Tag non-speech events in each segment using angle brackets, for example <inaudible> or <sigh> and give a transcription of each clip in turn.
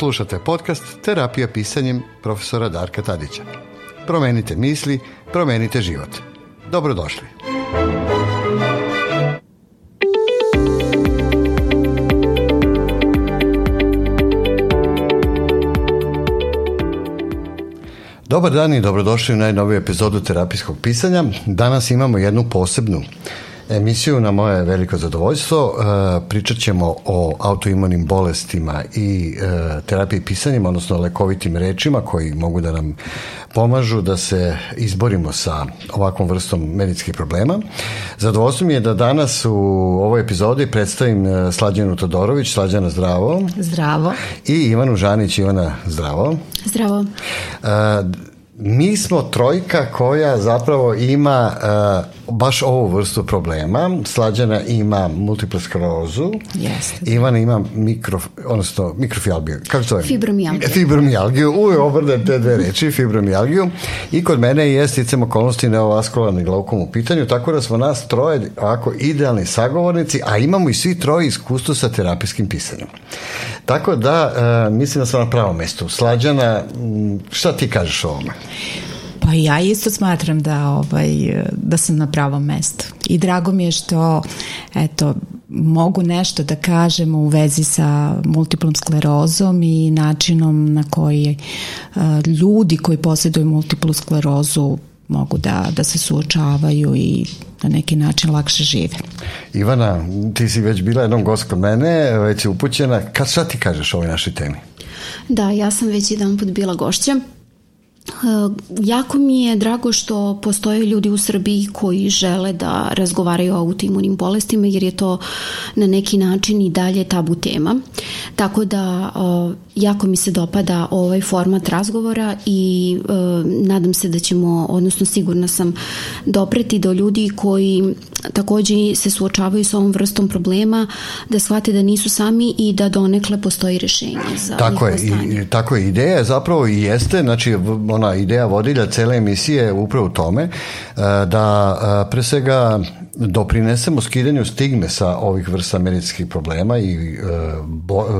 Slušate podcast Terapija pisanjem profesora Darka Tadića. Promenite misli, promenite život. Dobrodošli. Dobar dan i dobrodošli u najnoviju epizodu terapijskog pisanja. Danas imamo jednu posebnu emisiju na moje veliko zadovoljstvo. E, pričat ćemo o autoimunim bolestima i e, terapiji pisanjima, odnosno lekovitim rečima koji mogu da nam pomažu da se izborimo sa ovakvom vrstom medicinskih problema. Zadovoljstvo mi je da danas u ovoj epizodi predstavim e, Slađanu Todorović. Slađana, zdravo. Zdravo. I Ivanu Žanić. Ivana, zdravo. Zdravo. mi smo trojka koja zapravo ima uh, baš ovu vrstu problema. Slađana ima multiple sklerozu. Jeste. Ivan ima mikro, odnosno mikrofijalgiju. Kako to je? Fibromijalgiju. Fibromijalgiju. Uvijek obrne te dve reči, fibromijalgiju. I kod mene je sticam okolnosti neovaskularni glaukom u pitanju, tako da smo nas troje ovako idealni sagovornici, a imamo i svi troje iskustvo sa terapijskim pisanjem. Tako da, uh, mislim da sam na pravom mestu. Slađana, šta ti kažeš o ovome? Pa ja isto smatram da, ovaj, da sam na pravom mestu. I drago mi je što eto, mogu nešto da kažem u vezi sa multiplom sklerozom i načinom na koji uh, ljudi koji posjeduju multiplu sklerozu mogu da, da se suočavaju i na neki način lakše žive. Ivana, ti si već bila jednom gost kod mene, već je upućena. Kad šta ti kažeš o ovoj našoj temi? Da, ja sam već jedan put bila gošća jako mi je drago što postoje ljudi u Srbiji koji žele da razgovaraju o autoimunim bolestima jer je to na neki način i dalje tabu tema. Tako da uh, jako mi se dopada ovaj format razgovora i uh, nadam se da ćemo, odnosno sigurna sam, dopreti do ljudi koji takođe se suočavaju sa ovom vrstom problema, da shvate da nisu sami i da donekle postoji rešenje za tako je, i, tako je, ideja zapravo i jeste, znači ona ideja vodilja cele emisije je upravo u tome e, da e, pre svega doprinesemo skidanju stigme sa ovih vrsta medicinskih problema i e,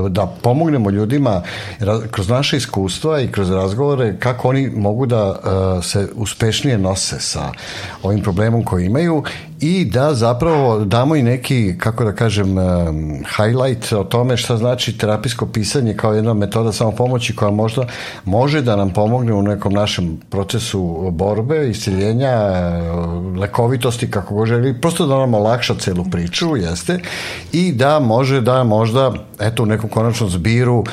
da pomognemo ljudima kroz naše iskustva i kroz razgovore kako oni mogu da se uspešnije nose sa ovim problemom koji imaju i da zapravo damo i neki, kako da kažem, highlight o tome šta znači terapijsko pisanje kao jedna metoda samopomoći koja možda može da nam pomogne u nekom našem procesu borbe, isceljenja, lekovitosti, kako go želi, prosto da nam olakša celu priču, jeste, i da može da možda, eto, u nekom konačnom zbiru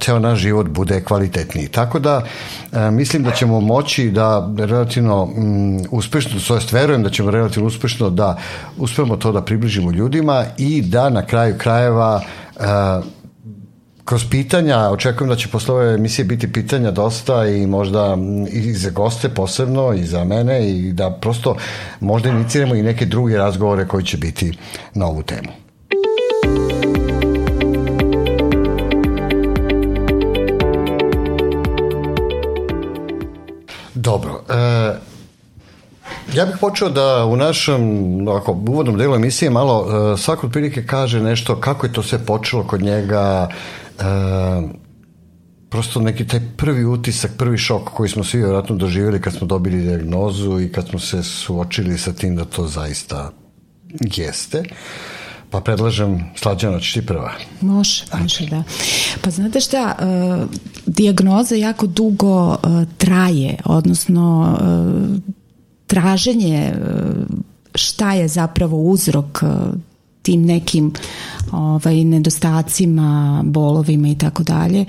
ceo naš život bude kvalitetniji. Tako da, mislim da ćemo moći da relativno m, uspešno, to jest verujem da ćemo relativno uspešno da uspemo to da približimo ljudima i da na kraju krajeva uh, kroz pitanja, očekujem da će posle ove emisije biti pitanja dosta i možda i za goste posebno i za mene i da prosto možda iniciramo i neke druge razgovore koji će biti na ovu temu. Dobro. E, Ja bih počeo da u našem ako, uvodnom delu emisije malo uh, svako otprilike kaže nešto kako je to sve počelo kod njega prosto neki taj prvi utisak, prvi šok koji smo svi vjerojatno doživjeli kad smo dobili diagnozu i kad smo se suočili sa tim da to zaista jeste. Pa predlažem, Slađana, ćeš ti prva. Može, može, da. Pa znate šta, uh, dijagnoza jako dugo uh, traje, odnosno uh, traženje e, šta je zapravo uzrok e, tim nekim ovaj nedostacima, bolovima i tako dalje,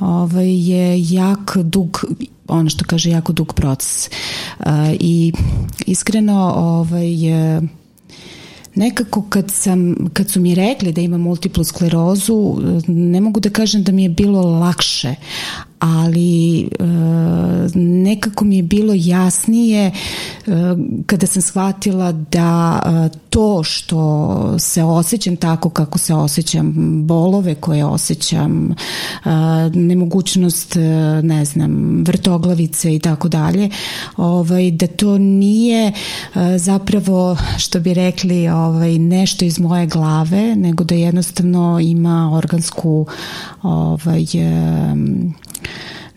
ovaj je jak dug ono što kaže jako dug proces. Uh, I iskreno ovaj nekako kad sam kad su mi rekli da imam multiplu sklerozu, ne mogu da kažem da mi je bilo lakše, ali e, nekako mi je bilo jasnije e, kada sam shvatila da e, to što se osjećam tako kako se osjećam, bolove koje osjećam, nemogućnost, ne znam, vrtoglavice i tako dalje, ovaj, da to nije zapravo, što bi rekli, ovaj, nešto iz moje glave, nego da jednostavno ima organsku ovaj,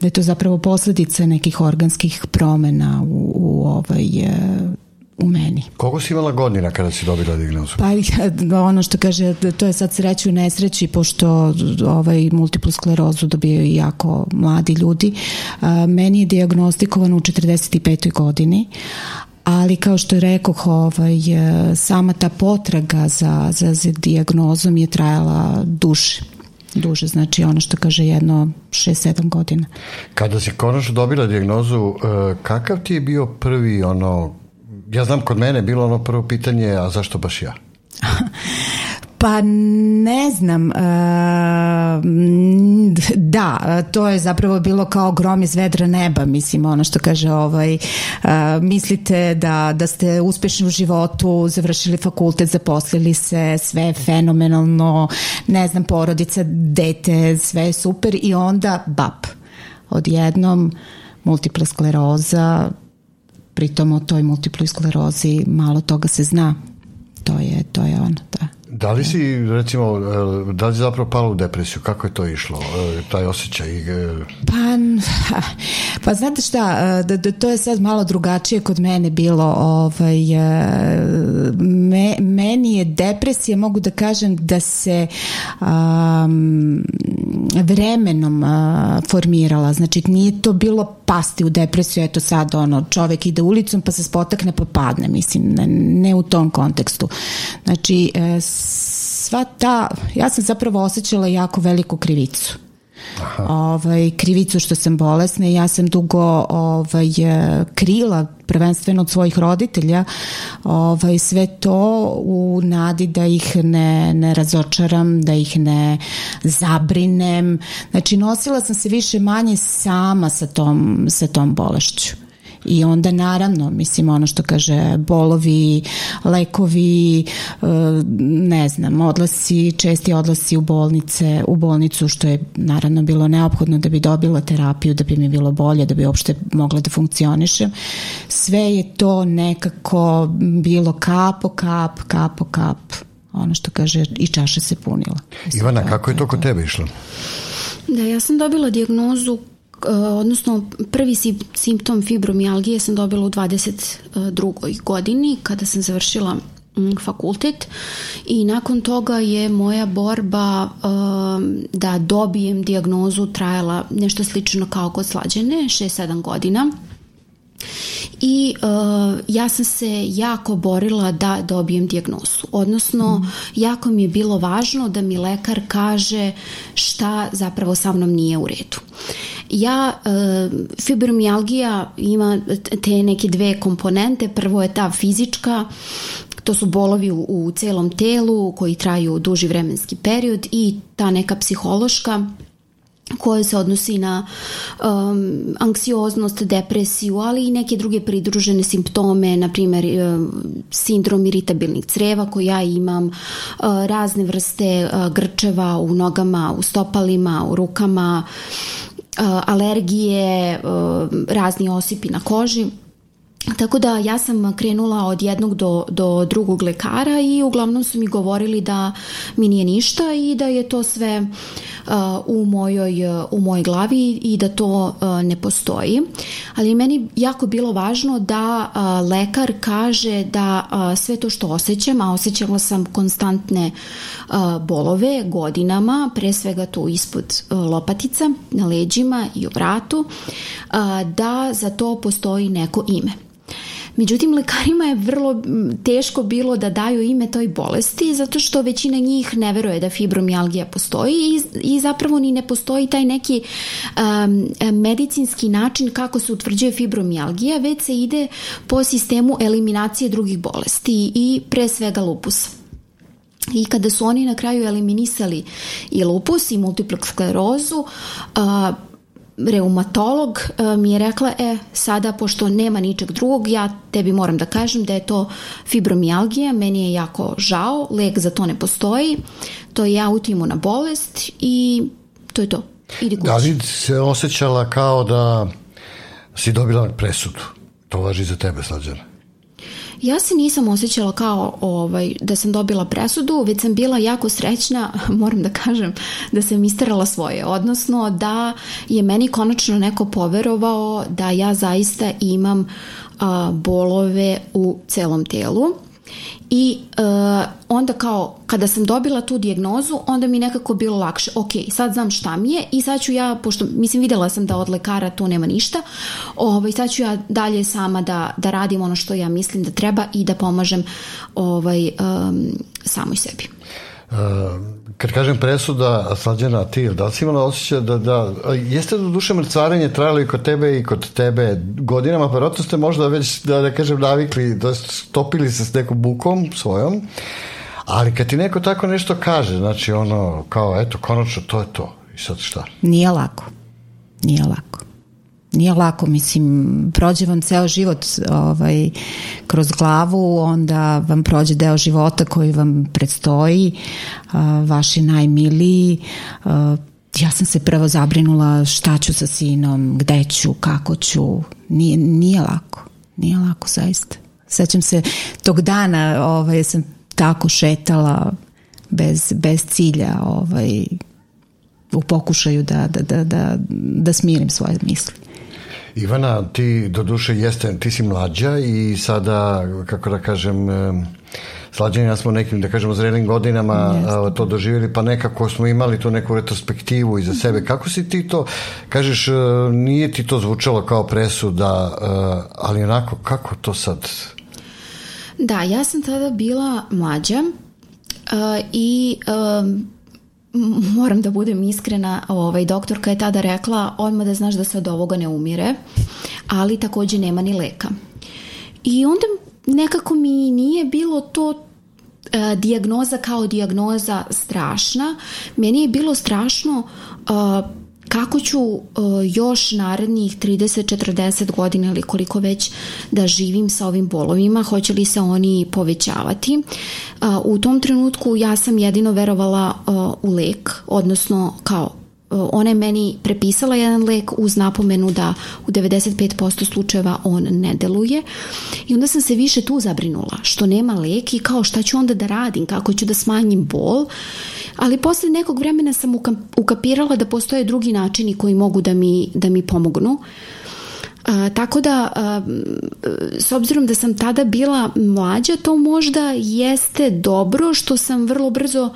da je to zapravo posledica nekih organskih promena u, u ovaj u meni. Koliko si imala godina kada si dobila dijagnozu? Pa ono što kaže, to je sad sreću i nesreći, pošto ovaj multiplu sklerozu dobijaju jako mladi ljudi. Meni je diagnostikovan u 45. godini, ali kao što rekoh, ovaj, sama ta potraga za, za, za diagnozom je trajala duše duže, znači ono što kaže jedno 6-7 godina. Kada si konačno dobila dijagnozu, e, kakav ti je bio prvi ono, ja znam kod mene bilo ono prvo pitanje, a zašto baš ja? <laughs> Pa ne znam, e, da, to je zapravo bilo kao grom iz vedra neba, mislim, ono što kaže ovaj, e, mislite da, da ste uspešni u životu, završili fakultet, zaposlili se, sve je fenomenalno, ne znam, porodica, dete, sve je super i onda bap, odjednom multipla skleroza, pritom o toj multiploj sklerozi malo toga se zna, to je, to je ono, da. Da li si, recimo, e, da li si zapravo pala u depresiju? Kako je to išlo, e, taj osjećaj? E? Pa, <laughs> pa znate šta, da, da, to je sad malo drugačije kod mene bilo. Ovaj, me, meni je depresija, mogu da kažem, da se um, vremenom uh, formirala. Znači, nije to bilo pasti u depresiju, eto sad ono, čovek ide ulicom pa se spotakne pa padne, mislim, ne, ne u tom kontekstu. Znači, sva ta, ja sam zapravo osjećala jako veliku krivicu. Aha. Ovaj, krivicu što sam bolesna i ja sam dugo ovaj, krila prvenstveno od svojih roditelja ovaj, sve to u nadi da ih ne, ne razočaram, da ih ne zabrinem. Znači nosila sam se više manje sama sa tom, sa tom bolešću i onda naravno, mislim ono što kaže bolovi, lekovi, e, ne znam, odlasi, česti odlasi u bolnice, u bolnicu što je naravno bilo neophodno da bi dobila terapiju, da bi mi bilo bolje, da bi uopšte mogla da funkcionišem. Sve je to nekako bilo kap po kap, kap po kap ono što kaže i čaša se punila. Ivana, kako je to kod tebe išlo? Da, ja sam dobila dijagnozu odnosno prvi simptom fibromijalgije sam dobila u 22. godini kada sam završila mm, fakultet i nakon toga je moja borba uh, da dobijem dijagnozu trajala nešto slično kao kod slađene, 6-7 godina i uh, ja sam se jako borila da dobijem dijagnozu. Odnosno, mm. jako mi je bilo važno da mi lekar kaže šta zapravo sa mnom nije u redu. Ja, uh, fibromijalgija ima te neke dve komponente. Prvo je ta fizička, to su bolovi u, u celom telu koji traju duži vremenski period i ta neka psihološka koje se odnosi na um, anksioznost, depresiju, ali i neke druge pridružene simptome, na primjer um, sindrom iritabilnih creva koji ja imam, uh, razne vrste uh, grčeva u nogama, u stopalima, u rukama, alergije, uh, razni osipi na koži. Tako da ja sam krenula od jednog do, do drugog lekara i uglavnom su mi govorili da mi nije ništa i da je to sve uh, u, mojoj, u mojoj glavi i da to uh, ne postoji. Ali meni jako bilo važno da uh, lekar kaže da uh, sve to što osjećam, a osjećala sam konstantne uh, bolove godinama, pre svega tu ispod uh, lopatica, na leđima i u vratu, uh, da za to postoji neko ime. Međutim, lekarima je vrlo teško bilo da daju ime toj bolesti zato što većina njih ne veruje da fibromijalgija postoji i, i zapravo ni ne postoji taj neki um, medicinski način kako se utvrđuje fibromijalgija, već se ide po sistemu eliminacije drugih bolesti i pre svega lupusa. I kada su oni na kraju eliminisali i lupus i multiplu sklerozu, reumatolog e, mi je rekla, e, sada, pošto nema ničeg drugog, ja tebi moram da kažem da je to fibromijalgija, meni je jako žao, lek za to ne postoji, to je autoimuna bolest i to je to. Idi kući. Da li se osjećala kao da si dobila presudu? To važi za tebe, Slađana. Ja se nisam osjećala kao ovaj, da sam dobila presudu, već sam bila jako srećna, <laughs> moram da kažem, da sam istarala svoje, odnosno da je meni konačno neko poverovao da ja zaista imam a, bolove u celom telu I uh, onda kao kada sam dobila tu dijagnozu, onda mi nekako bilo lakše. Ok, sad znam šta mi je i sad ću ja, pošto mislim videla sam da od lekara to nema ništa, ovaj, sad ću ja dalje sama da, da radim ono što ja mislim da treba i da pomažem ovaj, um, samoj sebi. Uh, kad kažem presuda, Slađana, ti, da li si imala osjećaj da, da, jeste do duše mrcvarenje trajalo i kod tebe i kod tebe godinama, pa vjerojatno ste možda već, da, da kažem, navikli, da stopili se s nekom bukom svojom, ali kad ti neko tako nešto kaže, znači ono, kao, eto, konačno, to je to. I sad šta? Nije lako. Nije lako nije lako, mislim, prođe vam ceo život ovaj, kroz glavu, onda vam prođe deo života koji vam predstoji, vaši najmiliji, ja sam se prvo zabrinula šta ću sa sinom, gde ću, kako ću, nije, nije lako, nije lako zaista. Sećam se tog dana, ovaj, sam tako šetala bez, bez cilja, ovaj, u pokušaju da, da, da, da, da smirim svoje misli. Ivana, ti do duše jeste, ti si mlađa i sada, kako da kažem, slađenja smo nekim, da kažemo, zrelim godinama jeste. to doživjeli, pa nekako smo imali tu neku retrospektivu iza sebe. Kako si ti to, kažeš, e, nije ti to zvučalo kao presuda, e, ali onako, kako to sad? Da, ja sam tada bila mlađa uh, i um, moram da budem iskrena, ovaj, doktorka je tada rekla odmah da znaš da se od ovoga ne umire, ali takođe nema ni leka. I onda nekako mi nije bilo to uh, dijagnoza kao dijagnoza strašna. Meni je bilo strašno uh, kako ću uh, još narednih 30-40 godina ili koliko već da živim sa ovim bolovima, hoće li se oni povećavati. Uh, u tom trenutku ja sam jedino verovala uh, u lek, odnosno kao ona je meni prepisala jedan lek uz napomenu da u 95% slučajeva on ne deluje i onda sam se više tu zabrinula što nema lek i kao šta ću onda da radim, kako ću da smanjim bol ali posle nekog vremena sam ukapirala da postoje drugi načini koji mogu da mi, da mi pomognu. A, tako da, a, s obzirom da sam tada bila mlađa, to možda jeste dobro što sam vrlo brzo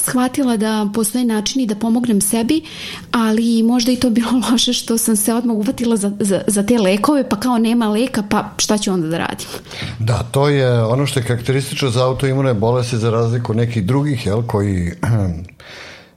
shvatila da postoje načini da pomognem sebi, ali možda i to bilo <laughs> loše što sam se odmah uvatila za, za, za te lekove, pa kao nema leka, pa šta ću onda da radim? Da, to je ono što je karakteristično za autoimune bolesti za razliku nekih drugih, jel, koji <clears throat>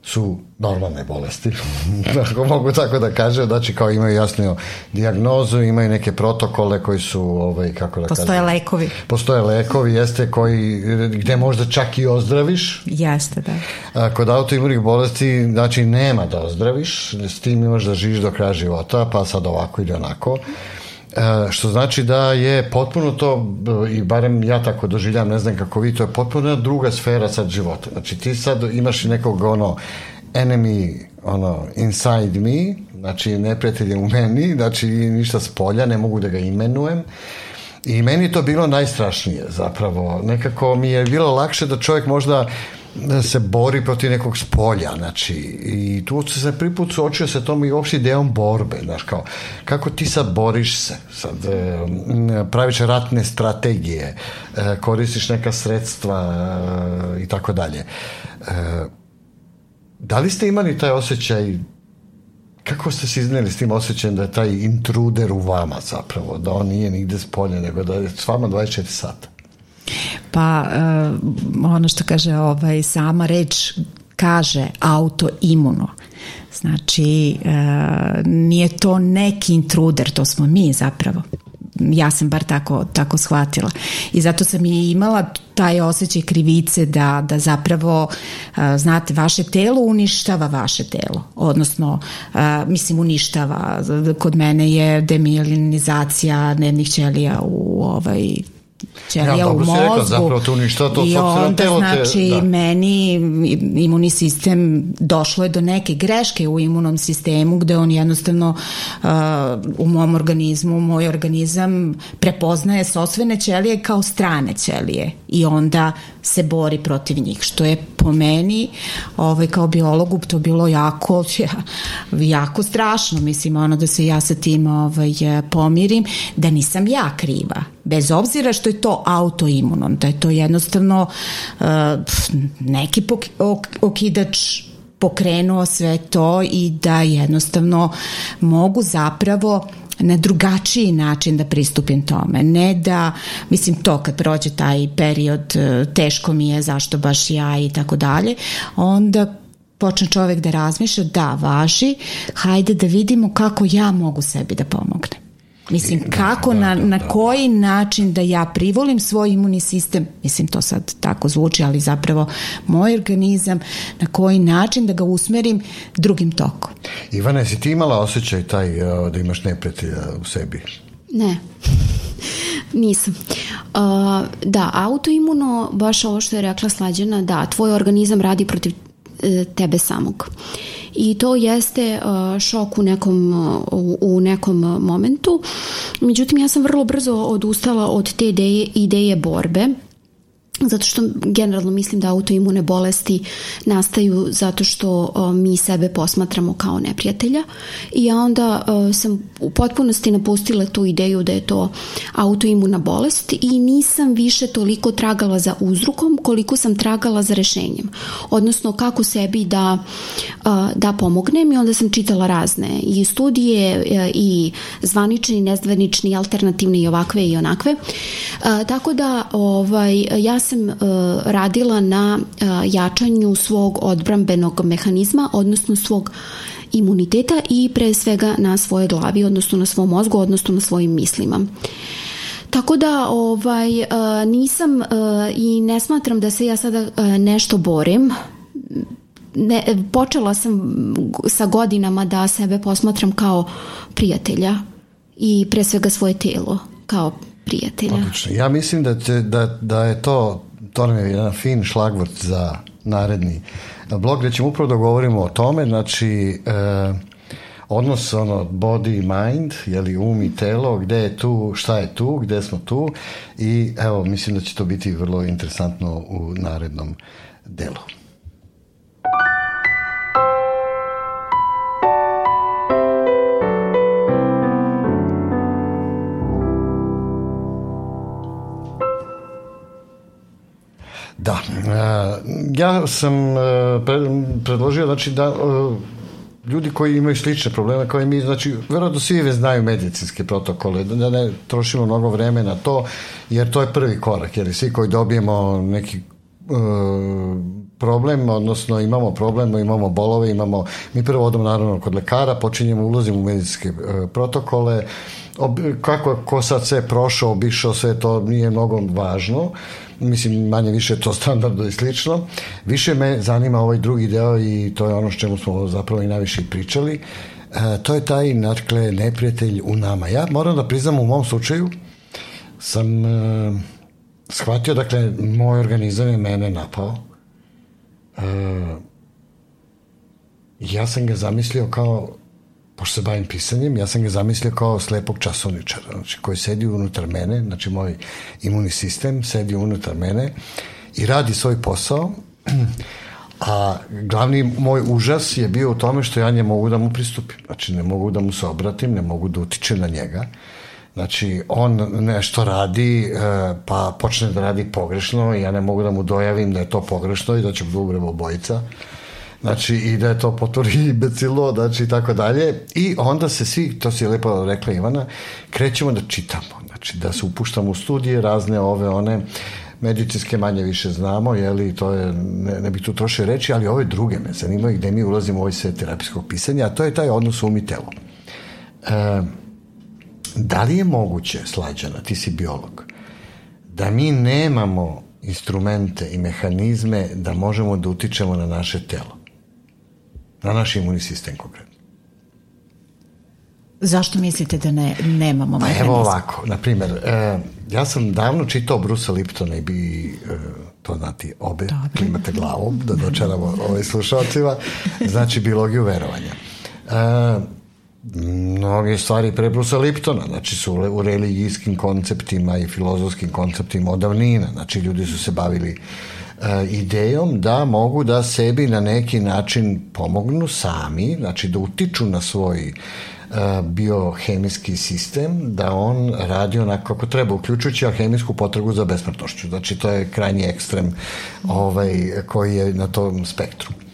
su normalne bolesti, <laughs> ako mogu tako da kažem, znači kao imaju jasnu diagnozu, imaju neke protokole koji su, ovaj, kako da Postoje kažem, lekovi. Postoje lekovi, jeste, koji, gde možda čak i ozdraviš. Jeste, da. A, kod autoimunih bolesti, znači nema da ozdraviš, s tim imaš da živiš do kraja života, pa sad ovako ili onako. E, što znači da je potpuno to, i barem ja tako doživljam, ne znam kako vi, to je potpuno druga sfera sad života. Znači ti sad imaš nekog ono enemy ono inside me, znači neprijatelj u meni, znači ništa s polja, ne mogu da ga imenujem. I meni to bilo najstrašnije zapravo. Nekako mi je bilo lakše da čovjek možda da se bori protiv nekog spolja, znači, i tu se prvi put suočio sa tom i uopšte idejom borbe, znaš, kao, kako ti sad boriš se, sad e, praviš ratne strategije, e, koristiš neka sredstva e, i tako dalje. Da li ste imali taj osjećaj kako ste se izneli s tim osjećajem da je taj intruder u vama zapravo, da on nije nigde s polja, nego da je s vama 24 sata? Pa uh, ono što kaže ovaj, sama reč kaže autoimuno. Znači, uh, nije to neki intruder, to smo mi zapravo. ja sam bar tako, tako shvatila. I zato sam i imala taj osjećaj krivice da, da zapravo, znate, vaše telo uništava vaše telo. Odnosno, mislim, uništava. Kod mene je demilinizacija dnevnih ćelija u ovaj ćelija ja, u mozgu. Rekla, zapravo to uništa to I onda, telo znači, te, da. meni imunni sistem došlo je do neke greške u imunom sistemu gde on jednostavno uh, u mom organizmu, moj organizam prepoznaje sosvene ćelije kao strane ćelije i onda se bori protiv njih, što je po meni ovaj, kao biologu to bilo jako <laughs> jako strašno, mislim ono da se ja sa tim ovaj, pomirim, da nisam ja kriva bez obzira što je to autoimunom, da je to jednostavno uh, neki okidač pokrenuo sve to i da jednostavno mogu zapravo na drugačiji način da pristupim tome. Ne da, mislim to kad prođe taj period uh, teško mi je, zašto baš ja i tako dalje, onda počne čovek da razmišlja, da, važi, hajde da vidimo kako ja mogu sebi da pomognem. Mislim, da, kako, da, na, da, na koji način da ja privolim svoj imunni sistem, mislim, to sad tako zvuči, ali zapravo moj organizam, na koji način da ga usmerim drugim tokom. Ivana, si ti imala osjećaj taj da imaš neprijatelja u sebi? Ne. <laughs> Nisam. Uh, da, autoimuno, baš ovo što je rekla Slađana, da, tvoj organizam radi protiv e, tebe samog. I to jeste uh, šok u nekom, uh, u nekom momentu. Međutim, ja sam vrlo brzo odustala od te ideje, ideje borbe zato što generalno mislim da autoimune bolesti nastaju zato što o, mi sebe posmatramo kao neprijatelja. I ja onda o, sam u potpunosti napustila tu ideju da je to autoimuna bolest i nisam više toliko tragala za uzrokom koliko sam tragala za rešenjem. Odnosno kako sebi da, o, da pomognem i onda sam čitala razne i studije zvanične i nezvanične i alternativne i ovakve i onakve. Tako da ovaj, ja sam uh, radila na uh, jačanju svog odbrambenog mehanizma, odnosno svog imuniteta i pre svega na svoje glavi, odnosno na svom mozgu, odnosno na svojim mislima. Tako da ovaj uh, nisam i ne smatram da se ja sada nešto borim. Ne, počela sam sa godinama da sebe posmatram kao prijatelja i pre svega svoje telo kao prijatelja. Odlično. Ja mislim da, te, da, da je to to nam je jedan fin šlagvrt za naredni blog gde ćemo upravo da govorimo o tome, znači e, odnos ono body mind, jeli um i telo, gde je tu, šta je tu, gde smo tu i evo mislim da će to biti vrlo interesantno u narednom delu. Da, e, ja sam e, predložio znači da e, ljudi koji imaju slične probleme kao i mi, znači verovatno svi već znaju medicinske protokole, da ne trošimo mnogo vreme na to, jer to je prvi korak, jer svi koji dobijemo neki problem, odnosno imamo problem, imamo bolove, imamo, mi prvo odemo naravno kod lekara, počinjemo, ulazimo u medicinske protokole, ob, kako ko sad sve prošao, obišao, sve to nije mnogo važno, mislim manje više to <laughs> standardno i slično. Više me zanima ovaj drugi deo i to je ono što čemu smo zapravo i najviše pričali. E, to je taj, dakle, neprijatelj u nama. Ja moram da priznam u mom slučaju sam e, shvatio, dakle, moj organizam je mene napao. E, ja sam ga zamislio kao pošto se bavim pisanjem, ja sam ga zamislio kao slepog časovničara, znači koji sedi unutar mene, znači moj imunni sistem sedi unutar mene i radi svoj posao, a glavni moj užas je bio u tome što ja ne mogu da mu pristupim, znači ne mogu da mu se obratim, ne mogu da utičem na njega, Znači, on nešto radi, e, pa počne da radi pogrešno i ja ne mogu da mu dojavim da je to pogrešno i da ćemo da umremo obojica znači i da je to potori <laughs> becilo, znači i tako dalje. I onda se svi, to si lepo rekla Ivana, krećemo da čitamo, znači da se upuštamo u studije, razne ove one, medicinske manje više znamo, jeli, to je, ne, ne bih tu trošio reći, ali ove druge me zanimaju gde mi ulazimo u ovaj sve terapijskog pisanja, a to je taj odnos um i telo. E, da li je moguće, Slađana, ti si biolog, da mi nemamo instrumente i mehanizme da možemo da utičemo na naše telo, na naš imunni sistem konkretno? Zašto mislite da ne, nemamo Pa evo ovako, na primjer, e, ja sam davno čitao Brusa Liptona i bi e, to znati obe, Dobre. klimate glavom, da dočaramo <laughs> ovaj slušalcima, znači biologiju verovanja. E, mnoge stvari pre Brusa Liptona, znači su u religijskim konceptima i filozofskim konceptima od davnina, znači ljudi su se bavili e, idejom da mogu da sebi na neki način pomognu sami, znači da utiču na svoj biohemijski sistem da on radi onako kako treba, uključujući alhemijsku potragu za besmrtnošću. Znači, to je krajnji ekstrem ovaj, koji je na tom spektru.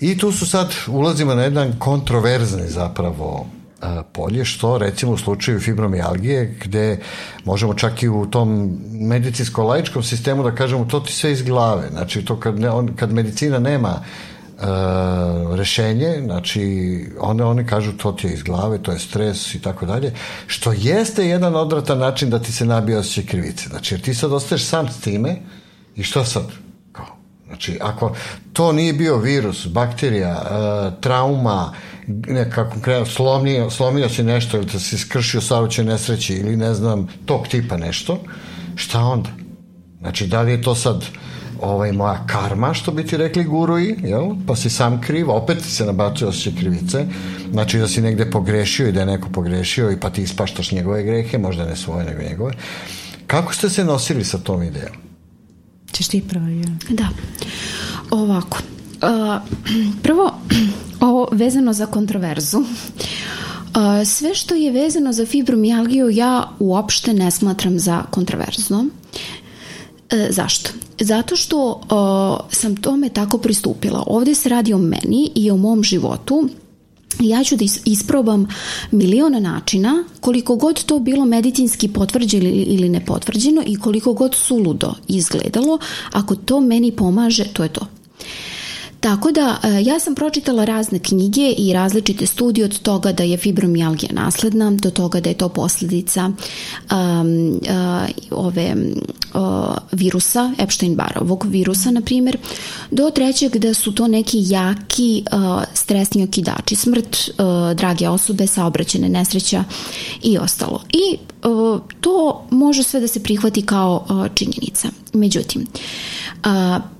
I tu su sad, ulazimo na jedan kontroverzni zapravo polje, što recimo u slučaju fibromijalgije, gde možemo čak i u tom medicinsko-laičkom sistemu da kažemo to ti sve iz glave. Znači, to kad, ne, on, kad medicina nema uh, rešenje, znači one, oni kažu to ti je iz glave, to je stres i tako dalje, što jeste jedan odvratan način da ti se nabije osjećaj krivice. Znači, jer ti sad ostaješ sam s time i što sad? Znači, ako to nije bio virus, bakterija, uh, trauma, nekako konkretno slomio, slomio si nešto ili da si skršio saobraćaj nesreći ili ne znam, tog tipa nešto, šta onda? Znači, da li je to sad ovaj, moja karma, što bi ti rekli guruji, jel? pa si sam kriv, opet se nabacuje osjećaj krivice, znači da si negde pogrešio i da je neko pogrešio i pa ti ispaštaš njegove grehe, možda ne svoje, nego njegove. Kako ste se nosili sa tom idejom? Češ ti prvo, ja. Da. Ovako. Uh, <clears throat> prvo, <clears throat> ovo vezano za kontroverzu. Sve što je vezano za fibromijalgiju ja uopšte ne smatram za kontroverzno. E, zašto? Zato što sam tome tako pristupila. Ovde se radi o meni i o mom životu ja ću da isprobam miliona načina, koliko god to bilo medicinski potvrđeno ili ne potvrđeno i koliko god suludo izgledalo, ako to meni pomaže, to je to. Tako da e, ja sam pročitala razne knjige i različite studije od toga da je fibromijalgija nasledna, do toga da je to posledica um, uh, ove uh, virusa, Epstein-Barovog virusa, na primjer, do trećeg da su to neki jaki uh, stresni okidači, smrt uh, drage osobe, saobraćene nesreća i ostalo. I uh, to može sve da se prihvati kao uh, činjenica. Međutim, uh,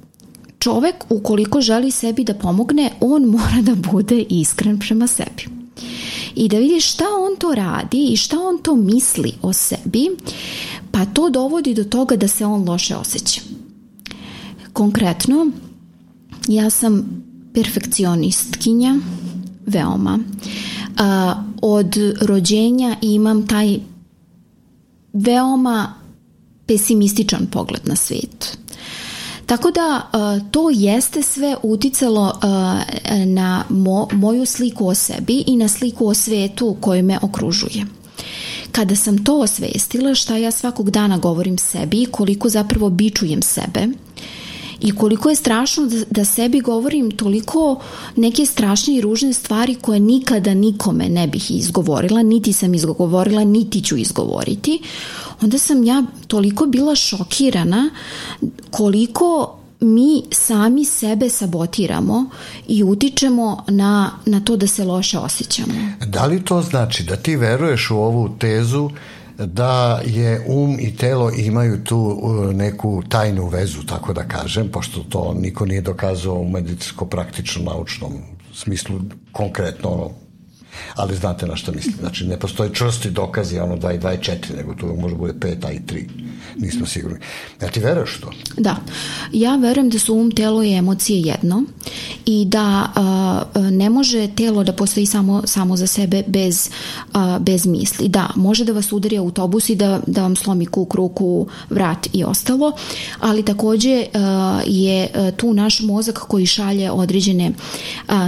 čovek ukoliko želi sebi da pomogne, on mora da bude iskren prema sebi. I da vidi šta on to radi i šta on to misli o sebi, pa to dovodi do toga da se on loše osjeća. Konkretno, ja sam perfekcionistkinja, veoma. A, od rođenja imam taj veoma pesimističan pogled na svet. Tako da uh, to jeste sve uticalo uh, na mo, moju sliku o sebi i na sliku o svetu koji me okružuje. Kada sam to osvestila, šta ja svakog dana govorim sebi, koliko zapravo bičujem sebe, i koliko je strašno da, da sebi govorim toliko neke strašne i ružne stvari koje nikada nikome ne bih izgovorila, niti sam izgovorila, niti ću izgovoriti, onda sam ja toliko bila šokirana koliko mi sami sebe sabotiramo i utičemo na, na to da se loše osjećamo. Da li to znači da ti veruješ u ovu tezu da je um i telo imaju tu uh, neku tajnu vezu, tako da kažem, pošto to niko nije dokazao u medicinsko-praktično naučnom smislu konkretno ono ali znate na što mislim. Znači, ne postoji čvrsti dokazi, ono 2 i 2 i 4, nego tu može bude 5, a i 3. Nismo sigurni. Ja ti veruješ to? Da. Ja verujem da su um, telo i emocije jedno i da uh, ne može telo da postoji samo, samo za sebe bez, uh, bez misli. Da, može da vas udari autobus i da, da vam slomi kuk, ruku, vrat i ostalo, ali takođe uh, je tu naš mozak koji šalje određene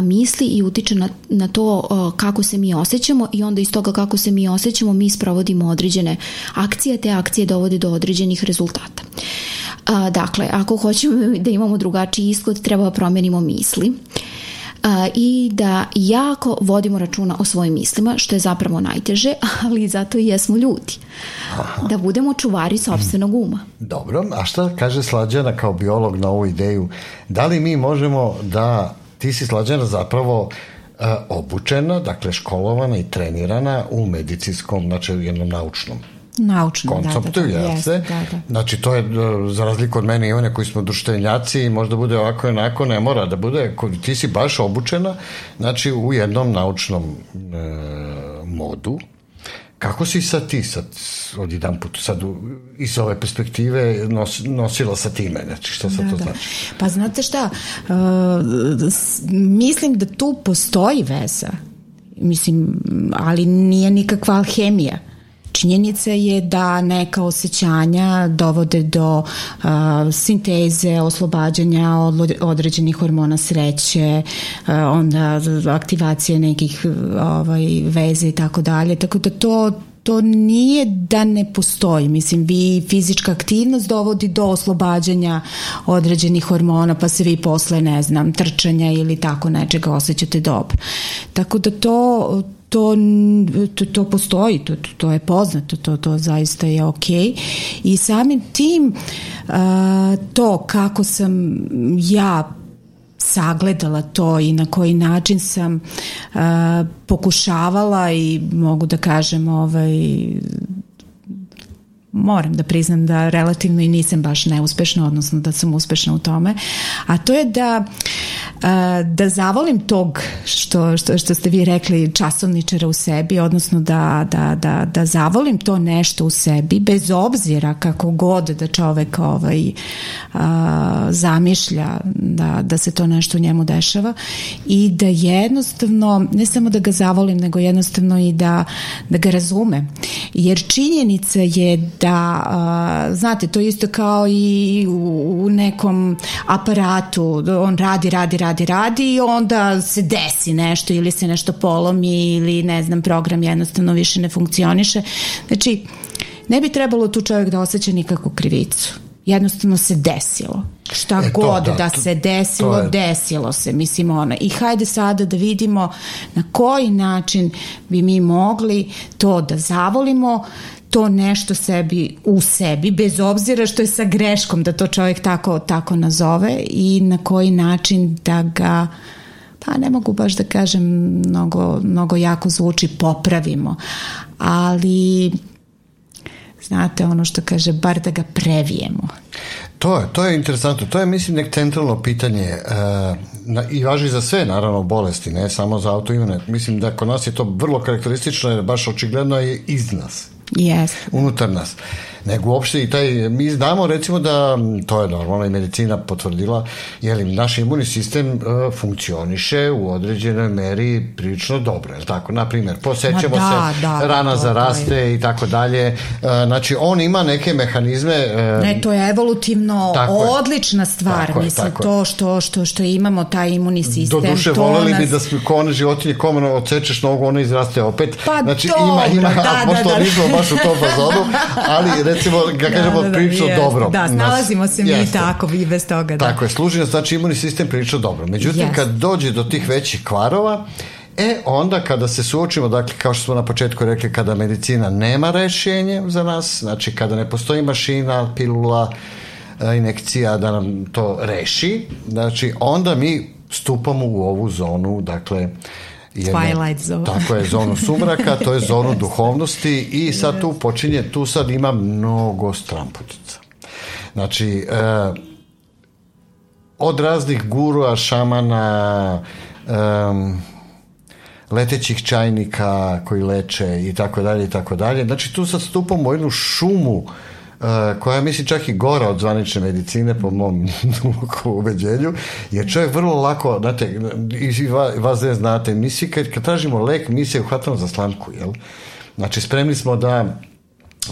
misli i utiče na, na to uh, kako se mi osjećamo i onda iz toga kako se mi osjećamo mi sprovodimo određene akcije, te akcije dovode do određenih rezultata. A, dakle, ako hoćemo da imamo drugačiji ishod, treba da promenimo misli. i da jako vodimo računa o svojim mislima, što je zapravo najteže, <laughs> ali zato i jesmo ljudi. Aha. Da budemo čuvari sobstvenog uma. Dobro, a šta kaže Slađana kao biolog na ovu ideju? Da li mi možemo da, ti si Slađana zapravo obučena, dakle školovana i trenirana u medicinskom, znači jednom naučnom naučnom konceptu, da, da, da, jeste. Da, da. Znači, to je, e, za razliku od mene i one koji smo društvenjaci, možda bude ovako i onako, ne mora da bude, ti si baš obučena, znači, u jednom naučnom e, modu, Kako si sad ti sad od jedan put sad u, iz ove perspektive nos, nosila sa time? Znači, šta sad da, to da. znači? Pa znate šta, uh, mislim da tu postoji veza. Mislim, ali nije nikakva alhemija. Činjenica je da neka osjećanja dovode do uh, sinteze, oslobađanja od određenih hormona sreće, uh, onda aktivacije nekih ovaj, veze i tako dalje. Tako da to to nije da ne postoji. Mislim, vi fizička aktivnost dovodi do oslobađanja određenih hormona, pa se vi posle, ne znam, trčanja ili tako nečega osjećate dobro. Tako da to to, to, to postoji, to, to je poznato, to, to zaista je ok. I samim tim uh, to kako sam ja sagledala to i na koji način sam uh, pokušavala i mogu da kažem ovaj moram da priznam da relativno i nisam baš neuspešna, odnosno da sam uspešna u tome, a to je da da zavolim tog što, što, što ste vi rekli časovničara u sebi, odnosno da, da, da, da zavolim to nešto u sebi, bez obzira kako god da čovek ovaj, a, zamišlja da, da se to nešto u njemu dešava i da jednostavno, ne samo da ga zavolim, nego jednostavno i da, da ga razume. Jer činjenica je da, a, znate, to isto kao i u, u nekom aparatu, on radi, radi, radi, radi i onda se desi nešto ili se nešto polomi ili ne znam, program jednostavno više ne funkcioniše. Znači, ne bi trebalo tu čovjek da osjeća nikakvu krivicu jednostavno se desilo. Šta e, to, god da, da to, se desilo, je... desilo se, mislim ona. I hajde sada da vidimo na koji način bi mi mogli to da zavolimo, to nešto sebi u sebi, bez obzira što je sa greškom da to čovjek tako, tako nazove i na koji način da ga pa ne mogu baš da kažem mnogo, mnogo jako zvuči popravimo, ali znate ono što kaže bar da ga previjemo. To je, to je interesantno. To je, mislim, nek centralno pitanje uh, na, i važi za sve, naravno, bolesti, ne samo za autoimune. Mislim da kod nas je to vrlo karakteristično jer baš očigledno je iz nas. Yes. Unutar nas. Nego uopšte i taj, mi znamo recimo da, to je normalno i medicina potvrdila, li naš imunni sistem uh, funkcioniše u određenoj meri prilično dobro, je tako? Na primjer, posećamo da, se, da, rana to, zaraste je. i tako dalje. Uh, znači, on ima neke mehanizme... Uh, ne, to je evolutivno odlična stvar, tako mislim, je, to što, što, što imamo taj imunni sistem. Do duše, voleli nas... bi da smo kone životinje komano odsečeš nogu, ona izraste opet. Pa znači, dobro, ima, <laughs> ima, da, da, možda da, nismo baš u tom fazonu, ali <laughs> recimo, ga da, kažemo, da, da, prilično jest. dobro. Da, snalazimo se mi jeste. tako i bez toga. Da. Tako je, služi nas, znači imunni sistem prilično dobro. Međutim, yes. kad dođe do tih većih kvarova, E, onda kada se suočimo, dakle, kao što smo na početku rekli, kada medicina nema rešenje za nas, znači kada ne postoji mašina, pilula, e, inekcija da nam to reši, znači onda mi stupamo u ovu zonu, dakle, jedno, Twilight zone. Tako je, zonu sumraka, to je zonu duhovnosti i sad tu počinje, tu sad ima mnogo stramputica. Znači, e, od raznih gurua, šamana, e, letećih čajnika koji leče i tako dalje i tako dalje. Znači tu sad stupamo u jednu šumu Uh, koja je mislim čak i gora od zvanične medicine po mom <laughs> ubeđenju, jer čovjek vrlo lako, znate, i vas ne znate, mi svi kad, kad tražimo lek, mi se uhvatamo za slamku, jel? Znači, spremni smo da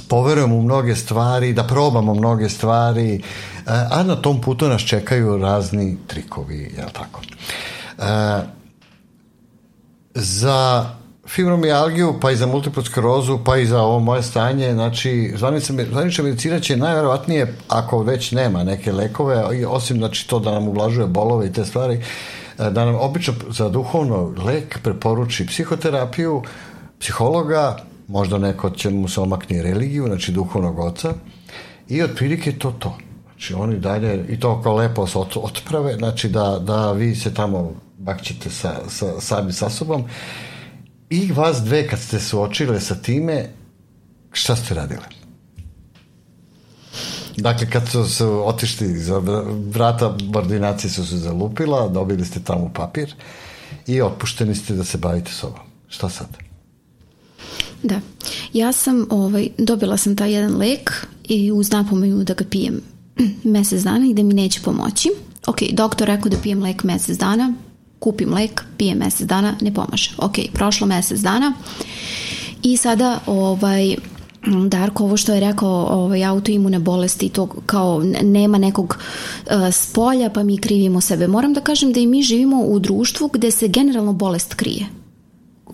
poverujemo u mnoge stvari, da probamo mnoge stvari, uh, a na tom putu nas čekaju razni trikovi, jel tako? Uh, za fibromijalgiju, pa i za multiplu sklerozu, pa i za ovo moje stanje, znači zvanična medicina će najverovatnije, ako već nema neke lekove, osim znači to da nam ublažuje bolove i te stvari, da nam obično za duhovno lek preporuči psihoterapiju, psihologa, možda neko će mu se omakni religiju, znači duhovnog oca, i otprilike to to. Znači oni dalje, i to kao lepo se otprave, znači da, da vi se tamo bakćete sa, sa, sami sa sobom i vas dve kad ste suočile sa time, šta ste radile? Dakle, kad su se otišli za vrata ordinacije su se zalupila, dobili ste tamo papir i otpušteni ste da se bavite sobom. Šta sad? Da. Ja sam, ovaj, dobila sam taj jedan lek i uz napomenu da ga pijem <clears throat> mesec dana i da mi neće pomoći. Ok, doktor rekao da pijem lek mesec dana, kupim lek, pijem mesec dana, ne pomaže. Ok, prošlo mesec dana i sada ovaj, Darko, ovo što je rekao ovaj, autoimune bolesti, to kao nema nekog uh, spolja pa mi krivimo sebe. Moram da kažem da i mi živimo u društvu gde se generalno bolest krije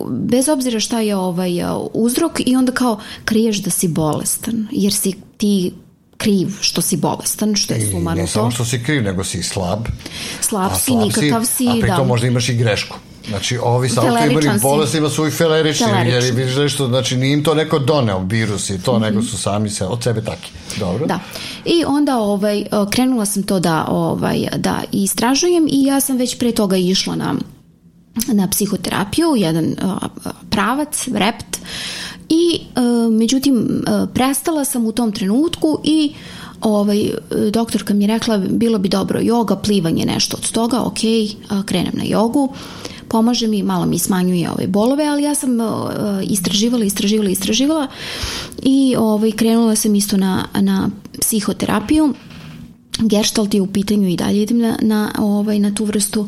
bez obzira šta je ovaj uzrok i onda kao kriješ da si bolestan jer si ti kriv što si bolestan, što je sumarno to. Ne samo što si kriv, nego si slab. Slab si, nikakav si, a pritom da. možda imaš i grešku. Znači, ovi sa autoimunim bolestima su i felerični, jer vidiš što, znači, nije im to neko doneo virus i to, mm -hmm. nego su sami se od sebe taki. Dobro. Da. I onda ovaj, krenula sam to da, ovaj, da istražujem i ja sam već pre toga išla na na psihoterapiju, jedan uh, pravac, rept i uh, međutim uh, prestala sam u tom trenutku i ovaj, doktorka mi je rekla bilo bi dobro joga, plivanje, nešto od toga, ok, krenem na jogu, pomaže mi, malo mi smanjuje ove bolove, ali ja sam istraživala, istraživala, istraživala i ovaj, krenula sam isto na, na psihoterapiju. Gestalt je u pitanju i dalje idem na, na, ovaj, na tu vrstu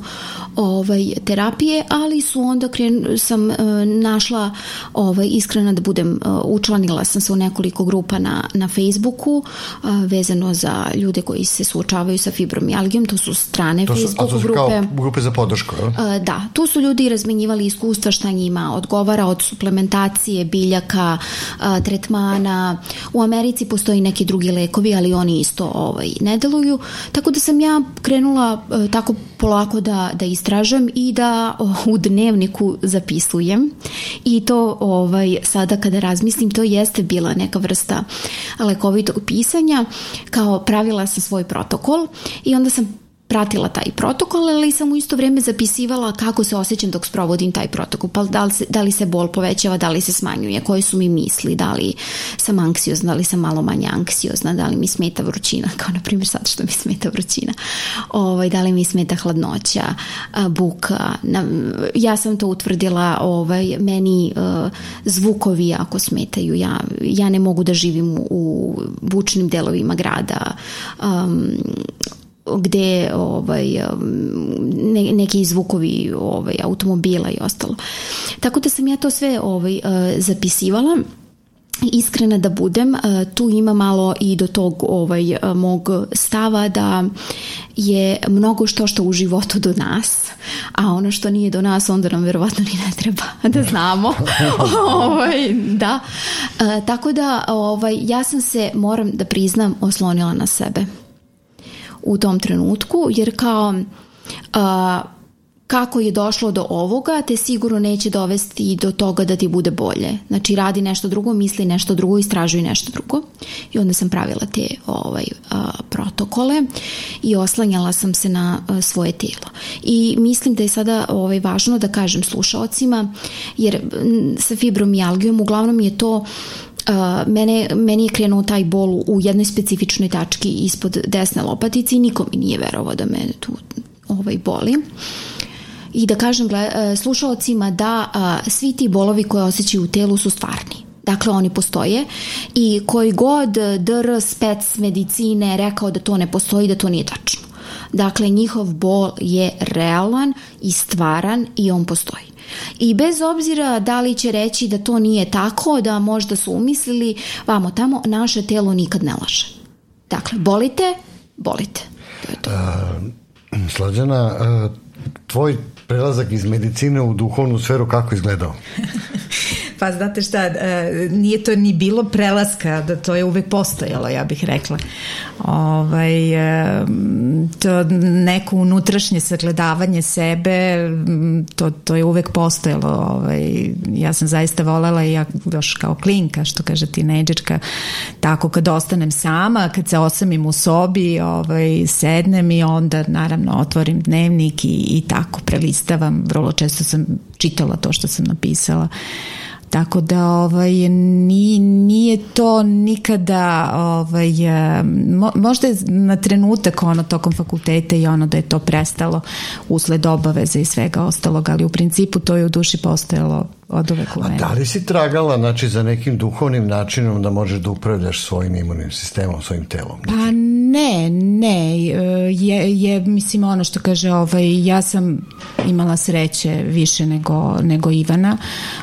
ovaj, terapije, ali su onda kren, sam uh, našla ovaj, iskrena da budem, uh, učlanila sam se u nekoliko grupa na, na Facebooku uh, vezano za ljude koji se suočavaju sa fibromijalgijom, to su strane to su, Facebook to su grupe. Kao grupe za podršku, je? Uh, da, tu su ljudi razmenjivali iskustva šta njima odgovara od suplementacije, biljaka, uh, tretmana. U Americi postoji neki drugi lekovi, ali oni isto ovaj, ne deluju, tako da sam ja krenula uh, tako polako da, da istražam i da u dnevniku zapisujem. I to ovaj, sada kada razmislim to jeste bila neka vrsta lekovitog pisanja kao pravila sam svoj protokol i onda sam pratila taj protokol, ali sam u isto vrijeme zapisivala kako se osjećam dok sprovodim taj protokol. Pa da li, se, da li se bol povećava, da li se smanjuje, koje su mi misli, da li sam anksiozna, da li sam malo manje anksiozna, da li mi smeta vrućina, <laughs> kao na primjer sad što mi smeta vrućina, ovaj, da li mi smeta hladnoća, buka. Ja sam to utvrdila, ovaj, meni uh, zvukovi ako smetaju, ja, ja ne mogu da živim u bučnim delovima grada, um, gde ovaj, ne, neki zvukovi ovaj, automobila i ostalo. Tako da sam ja to sve ovaj, eh, zapisivala iskrena da budem, eh, tu ima malo i do tog ovaj, mog stava da je mnogo što što u životu do nas, a ono što nije do nas onda nam verovatno ni ne treba <laughs> da znamo. <laughs> ovaj, da. tako da ovaj, ja sam se, moram da priznam, oslonila na sebe u tom trenutku, jer kao a, kako je došlo do ovoga, te sigurno neće dovesti do toga da ti bude bolje. Znači radi nešto drugo, misli nešto drugo, istražuj nešto drugo. I onda sam pravila te ovaj, a, protokole i oslanjala sam se na a, svoje tijelo. I mislim da je sada ovaj, važno da kažem slušalcima, jer sa fibromijalgijom uglavnom je to mene, meni je krenuo taj bol u jednoj specifičnoj tački ispod desne lopatice i niko mi nije verovao da me tu ovaj boli i da kažem uh, slušalcima da uh, svi ti bolovi koje osjećaju u telu su stvarni. Dakle, oni postoje i koji god dr, spec medicine rekao da to ne postoji, da to nije tačno. Dakle, njihov bol je realan i stvaran i on postoji. I bez obzira da li će reći da to nije tako, da možda su umislili, vamo tamo, naše telo nikad ne laže. Dakle, bolite, bolite. To je to. Uh, Slađana, uh, tvoj prelazak iz medicine u duhovnu sferu kako izgledao? <laughs> Pa znate šta, e, nije to ni bilo prelaska, da to je uvek postojalo, ja bih rekla. Ovaj, e, to neko unutrašnje sagledavanje sebe, to, to je uvek postojalo. Ovaj, ja sam zaista volela i ja još kao klinka, što kaže tinejdžerka, tako kad ostanem sama, kad se osamim u sobi, ovaj, sednem i onda naravno otvorim dnevnik i, i tako prelistavam. Vrlo često sam čitala to što sam napisala. Tako da ovaj, nije, nije to nikada ovaj, mo, možda je na trenutak ono tokom fakulteta i ono da je to prestalo usled obaveze i svega ostalog, ali u principu to je u duši postojalo od uvek u meni. A da li si tragala znači, za nekim duhovnim načinom da možeš da upravljaš svojim imunim sistemom, svojim telom? Znači? Pa ne, ne. Je, je, mislim, ono što kaže, ovaj, ja sam imala sreće više nego, nego Ivana.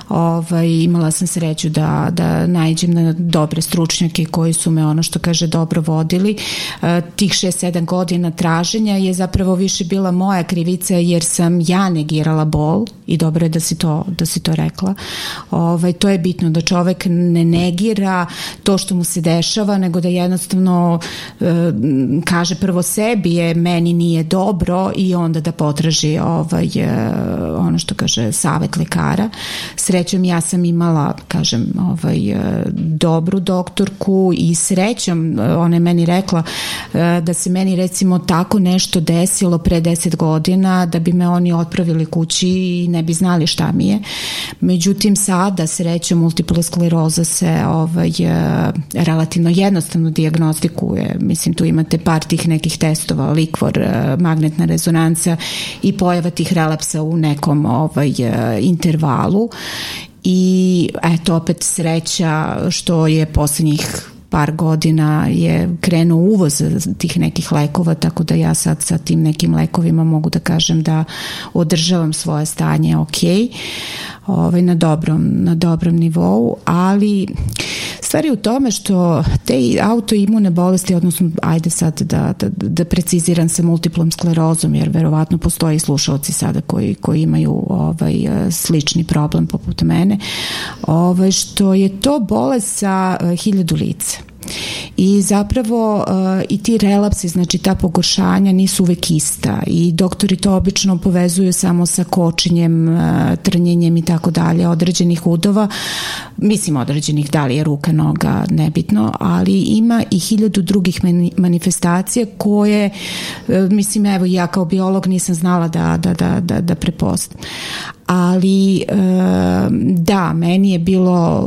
Ovaj, imala sam sreću da, da najđem na dobre stručnjake koji su me, ono što kaže, dobro vodili. E, tih 6-7 godina traženja je zapravo više bila moja krivica jer sam ja negirala bol i dobro je da si to, da si to rekla. Ovaj, to je bitno da čovek ne negira to što mu se dešava, nego da jednostavno e, kaže prvo sebi je meni nije dobro i onda da potraži ovaj, e, ono što kaže savet lekara. Srećom ja sam imala, kažem, ovaj, e, dobru doktorku i srećom e, ona je meni rekla e, da se meni recimo tako nešto desilo pre 10 godina da bi me oni otpravili kući i ne bi znali šta mi je. Međutim, sada sreće multipla skleroza se ovaj, relativno jednostavno diagnostikuje. Mislim, tu imate par tih nekih testova, likvor, magnetna rezonanca i pojava tih relapsa u nekom ovaj, intervalu i eto opet sreća što je poslednjih par godina je krenuo uvoz tih nekih lekova, tako da ja sad sa tim nekim lekovima mogu da kažem da održavam svoje stanje ok, ovaj, na, dobrom, na dobrom nivou, ali stvar je u tome što te autoimune bolesti, odnosno ajde sad da, da, da preciziram sa multiplom sklerozom, jer verovatno postoji slušalci sada koji, koji imaju ovaj, slični problem poput mene, ovaj, što je to bolest sa eh, hiljadu lica i zapravo uh, i ti relapsi, znači ta pogoršanja nisu uvek ista. I doktori to obično povezuju samo sa kočenjem, uh, trnjenjem i tako dalje određenih udova, mislim određenih da li je ruka, noga, nebitno, ali ima i hiljadu drugih manifestacija koje, uh, mislim evo ja kao biolog nisam znala da, da, da, da, da prepoznam ali da, meni je bilo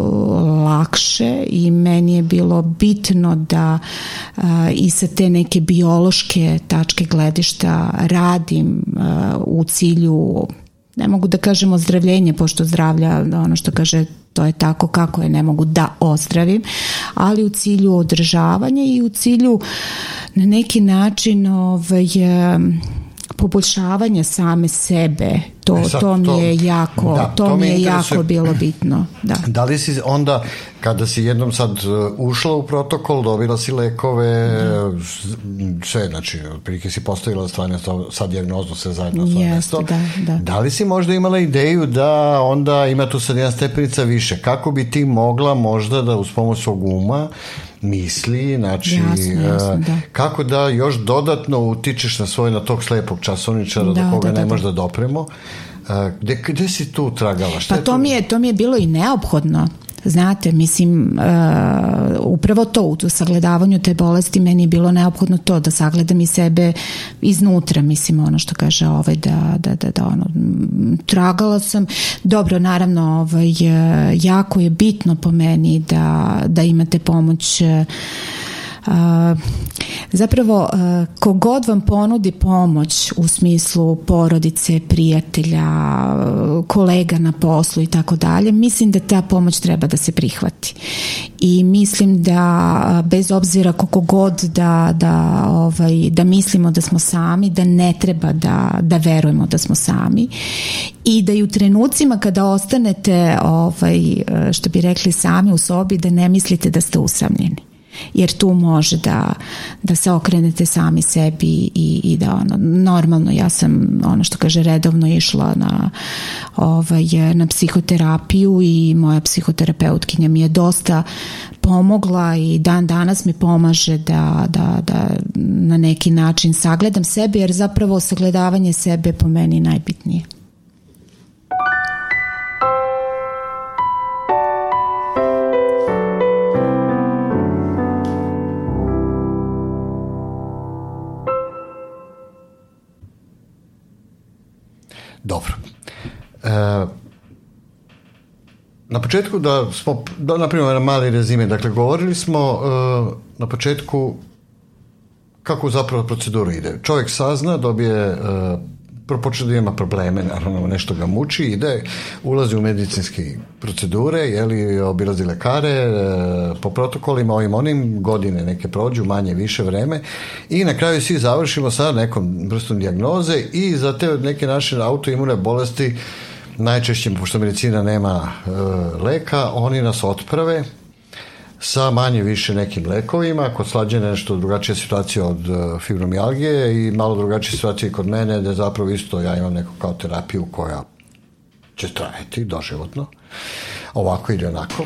lakše i meni je bilo bitno da i sa te neke biološke tačke gledišta radim u cilju ne mogu da kažem ozdravljenje, pošto zdravlja, ono što kaže, to je tako kako je, ne mogu da ozdravim, ali u cilju održavanja i u cilju na neki način ovaj, poboljšavanja same sebe to, e sad, to mi je jako da, to, to mi je jako bilo bitno da. da li si onda kada si jednom sad uh, ušla u protokol dobila si lekove da. sve znači otprilike si postavila stvarno sa dijagnozom sve zajedno svoje mesto da, da. da li si možda imala ideju da onda ima tu sad jedna stepenica više kako bi ti mogla možda da uz pomoć svog uma misli, znači jasno, jasno, da. kako da još dodatno utičeš na svoj, na tog slepog časovničara da, do koga da, da, ne da. možda dopremo. Gde, gde si tu tragala? Šta pa to, mi je, to mi je bilo i neophodno. Znate, mislim, uh, upravo to u sagledavanju te bolesti meni je bilo neophodno to da sagledam i sebe iznutra, mislim, ono što kaže ovaj, da, da, da, da ono, tragala sam. Dobro, naravno, ovaj, jako je bitno po meni da, da imate pomoć uh, zapravo kogod vam ponudi pomoć u smislu porodice, prijatelja, kolega na poslu i tako dalje, mislim da ta pomoć treba da se prihvati. I mislim da bez obzira koliko god da, da, ovaj, da mislimo da smo sami, da ne treba da, da verujemo da smo sami i da i u trenucima kada ostanete ovaj, što bi rekli sami u sobi da ne mislite da ste usamljeni jer tu može da, da se okrenete sami sebi i, i da ono, normalno ja sam ono što kaže redovno išla na, ovaj, na psihoterapiju i moja psihoterapeutkinja mi je dosta pomogla i dan danas mi pomaže da, da, da na neki način sagledam sebe jer zapravo sagledavanje sebe po meni najbitnije. Dobro. E, na početku da smo, da napravimo jedan mali rezime, dakle govorili smo e, na početku kako zapravo procedura ide. Čovjek sazna, dobije e, počne da ima probleme, naravno nešto ga muči, ide, ulazi u medicinske procedure, jeli, obilazi lekare, e, po protokolima ovim onim godine neke prođu, manje, više vreme i na kraju svi završimo sa nekom vrstom dijagnoze i za te neke naše autoimune bolesti najčešće, pošto medicina nema e, leka, oni nas otprave sa manje više nekim lekovima, kod slađene nešto drugačija situacija od uh, fibromijalgije i malo drugačija situacija kod mene, da zapravo isto ja imam neku kao terapiju koja će trajati doživotno, ovako ili onako.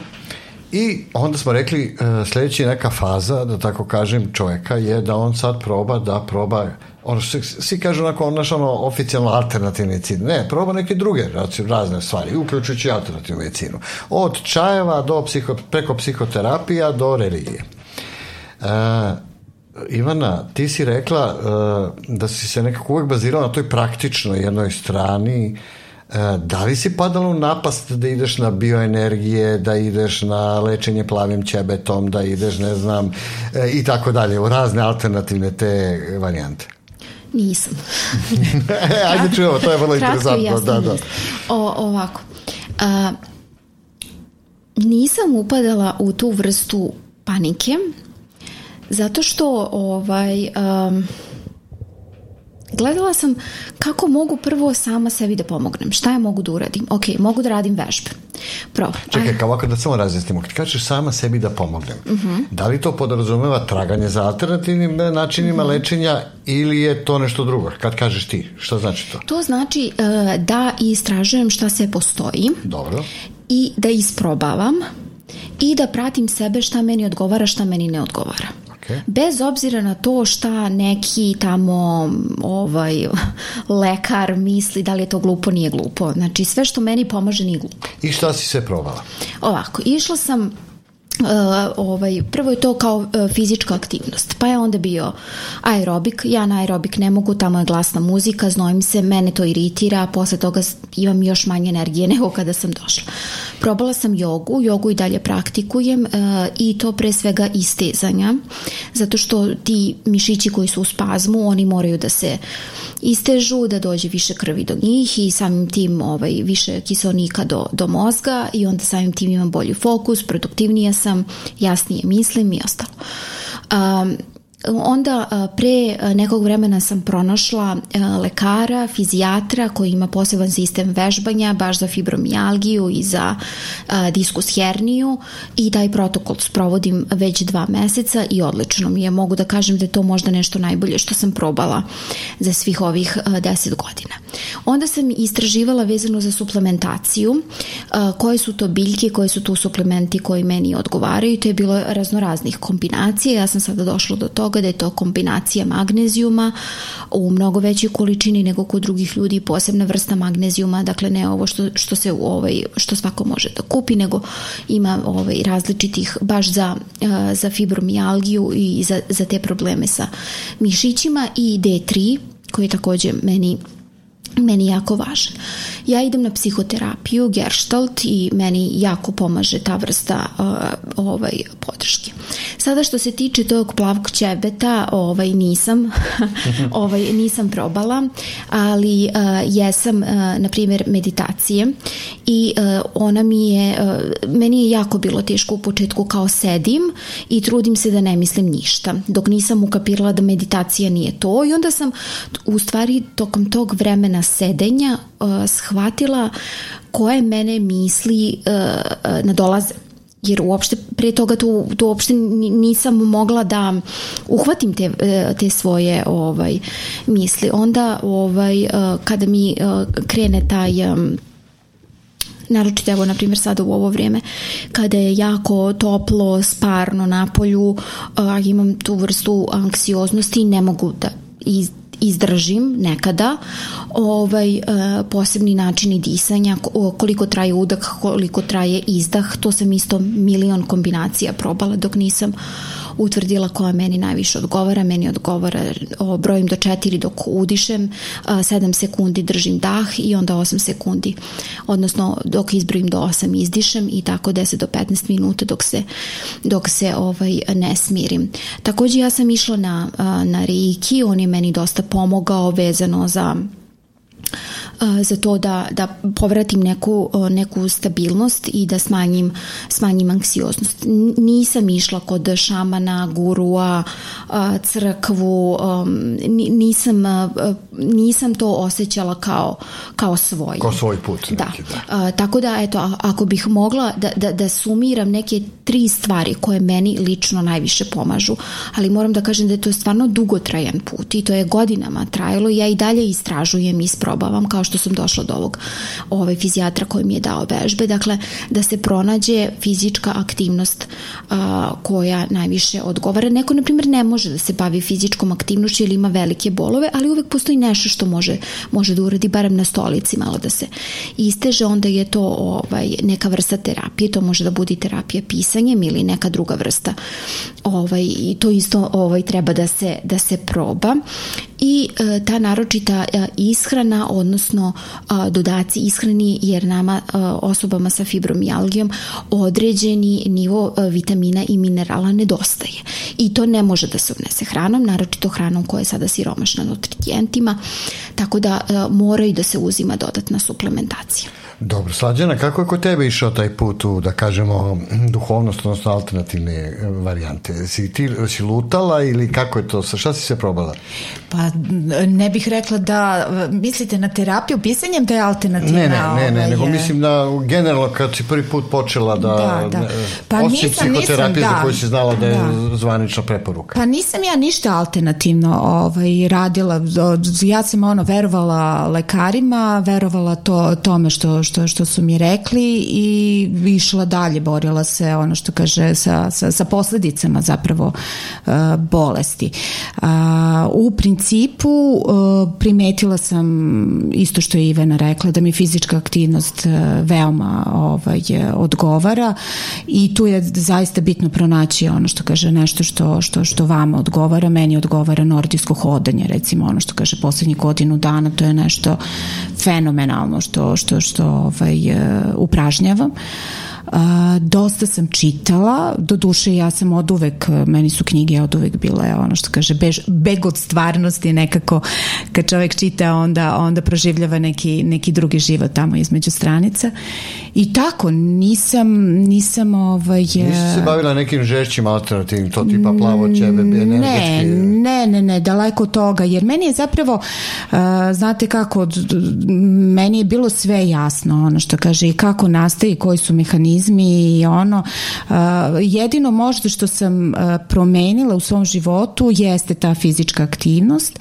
I onda smo rekli, uh, sljedeća neka faza, da tako kažem, čovjeka je da on sad proba da proba ono što svi kažu onako naš ono oficijalno alternativni medicinu. Ne, proba neke druge razne stvari, uključujući alternativnu medicinu. Od čajeva do psiho, preko psihoterapija do religije. E, Ivana, ti si rekla e, da si se nekako uvek bazirala na toj praktičnoj jednoj strani e, da li si padala u napast da ideš na bioenergije, da ideš na lečenje plavim ćebetom, da ideš, ne znam, e, i tako dalje, u razne alternativne te varijante? Nisam. <laughs> E, ajde čujemo, to je vrlo interesantno. Da, da. O, ovako. A, nisam upadala u tu vrstu panike zato što ovaj um, gledala sam kako mogu prvo sama sebi da pomognem. Šta ja mogu da uradim? Ok, mogu da radim vežbe. Prvo. Čekaj, kao ovako da samo razjasnimo. Kad kažeš sama sebi da pomognem, uh mhm. -huh. da li to podrazumeva traganje za alternativnim načinima uh mhm. -huh. lečenja ili je to nešto drugo? Kad kažeš ti, šta znači to? To znači uh, da istražujem šta sve postoji. Dobro. I da isprobavam i da pratim sebe šta meni odgovara, šta meni ne odgovara. Okay. Bez obzira na to šta neki tamo ovaj lekar misli da li je to glupo, nije glupo. Znači sve što meni pomaže nije glupo. I šta si sve probala? Ovako, išla sam Uh, ovaj, prvo je to kao uh, fizička aktivnost, pa je onda bio aerobik, ja na aerobik ne mogu, tamo je glasna muzika, znojim se, mene to iritira, posle toga imam još manje energije <laughs> nego kada sam došla. Probala sam jogu, jogu i dalje praktikujem uh, i to pre svega istezanja, zato što ti mišići koji su u spazmu, oni moraju da se istežu, da dođe više krvi do njih i samim tim ovaj, više kiselnika do, do mozga i onda samim tim imam bolji fokus, produktivnija sam, jasnije mislim i ostalo. Um, Onda pre nekog vremena sam pronašla lekara, fizijatra koji ima poseban sistem vežbanja baš za fibromijalgiju i za diskus herniju i taj protokol sprovodim već dva meseca i odlično mi je. Mogu da kažem da je to možda nešto najbolje što sam probala za svih ovih deset godina. Onda sam istraživala vezano za suplementaciju, koje su to biljke, koje su tu suplementi koji meni odgovaraju. To je bilo raznoraznih kombinacija. Ja sam sada došla do toga toga da je to kombinacija magnezijuma u mnogo većoj količini nego kod drugih ljudi, posebna vrsta magnezijuma, dakle ne ovo što, što se ovaj, što svako može da kupi, nego ima ovaj, različitih baš za, za fibromijalgiju i za, za te probleme sa mišićima i D3 koji je takođe meni meni jako važan. Ja idem na psihoterapiju, gerštalt i meni jako pomaže ta vrsta uh, ovaj, podrške. Sada što se tiče tog plavog ćebeta, ovaj, nisam, <laughs> ovaj, nisam probala, ali uh, jesam, uh, na primjer, meditacije i uh, ona mi je, uh, meni je jako bilo teško u početku kao sedim i trudim se da ne mislim ništa, dok nisam ukapirala da meditacija nije to i onda sam u stvari tokom tog vremena sedenja uh, shvatila koje mene misli uh, uh, nadolaze jer uopšte pre toga tu, tu uopšte nisam mogla da uhvatim te, te svoje ovaj misli. Onda ovaj kada mi krene taj naročito evo na primjer sada u ovo vrijeme kada je jako toplo, sparno na polju, imam tu vrstu anksioznosti i ne mogu da iz, izdržim nekada ovaj, e, posebni načini disanja, koliko traje udah, koliko traje izdah, to sam isto milion kombinacija probala dok nisam utvrdila koja meni najviše odgovara. Meni odgovara, o, brojim do 4 dok udišem, 7 sekundi držim dah i onda 8 sekundi, odnosno dok izbrojim do 8 izdišem i tako 10 do 15 minuta dok se, dok se ovaj, ne smirim. Takođe ja sam išla na, na Reiki, on je meni dosta pomogao vezano za za to da, da povratim neku, neku stabilnost i da smanjim, smanjim anksioznost. Nisam išla kod šamana, gurua, crkvu, nisam, nisam to osjećala kao, kao svoj. Kao svoj put. Da. Neki, da. Tako da, eto, ako bih mogla da, da, da sumiram neke tri stvari koje meni lično najviše pomažu, ali moram da kažem da je to stvarno dugotrajan put i to je godinama trajalo i ja i dalje istražujem i isprobavam kao što sam došla do ovog ovaj fizijatra koji mi je dao vežbe, dakle da se pronađe fizička aktivnost a, koja najviše odgovara. Neko, na primjer, ne može da se bavi fizičkom aktivnošću ili ima velike bolove, ali uvek postoji nešto što može, može da uradi, barem na stolici malo da se isteže, onda je to ovaj, neka vrsta terapije, to može da bude terapija pisanjem ili neka druga vrsta. Ovaj, I to isto ovaj, treba da se, da se proba i e, ta naročita e, ishrana, odnosno e, dodaci ishrani jer nama osobama sa fibromijalgijom određeni nivo vitamina i minerala nedostaje. I to ne može da se unese hranom, naročito hranom koja je sada siromašna nutrijentima, tako da moraju da se uzima dodatna suplementacija. Dobro, Slađana, kako je kod tebe išao taj put u, da kažemo, duhovnost, odnosno alternativne e, varijante? Si ti si lutala ili kako je to? Sa šta si se probala? Pa ne bih rekla da, mislite na terapiju pisanjem da je alternativna? Ne, ne, ne, ne, ovaj, nego mislim da generalno kad si prvi put počela da, da, da. Pa osim nisam, psihoterapije nisam, za da, koju si znala da je da. zvanična preporuka. Pa nisam ja ništa alternativno ovaj, radila. Ja sam ono verovala lekarima, verovala to, tome što, što, što su mi rekli i išla dalje, borila se ono što kaže sa, sa, sa posledicama zapravo uh, bolesti. Uh, u principu uh, primetila sam isto što je Ivana rekla da mi fizička aktivnost veoma ovaj, odgovara i tu je zaista bitno pronaći ono što kaže nešto što, što, što vama odgovara, meni odgovara nordijsko hodanje recimo ono što kaže poslednjih godinu dana to je nešto fenomenalno što, što, što ovaj, upražnjavam. A, dosta sam čitala, do duše ja sam od uvek, meni su knjige od uvek bile ono što kaže bež, beg od stvarnosti nekako kad čovek čita onda, onda proživljava neki, neki drugi život tamo između stranica. I tako nisam nisam ovaj Nisi se bavila nekim žešćim alternativnim to tipa plavo ćebe energetski? ne, ne, ne, ne, daleko toga jer meni je zapravo uh, znate kako meni je bilo sve jasno ono što kaže i kako nastaje i koji su mehanizmi mehanizmi i ono jedino možda što sam promenila u svom životu jeste ta fizička aktivnost.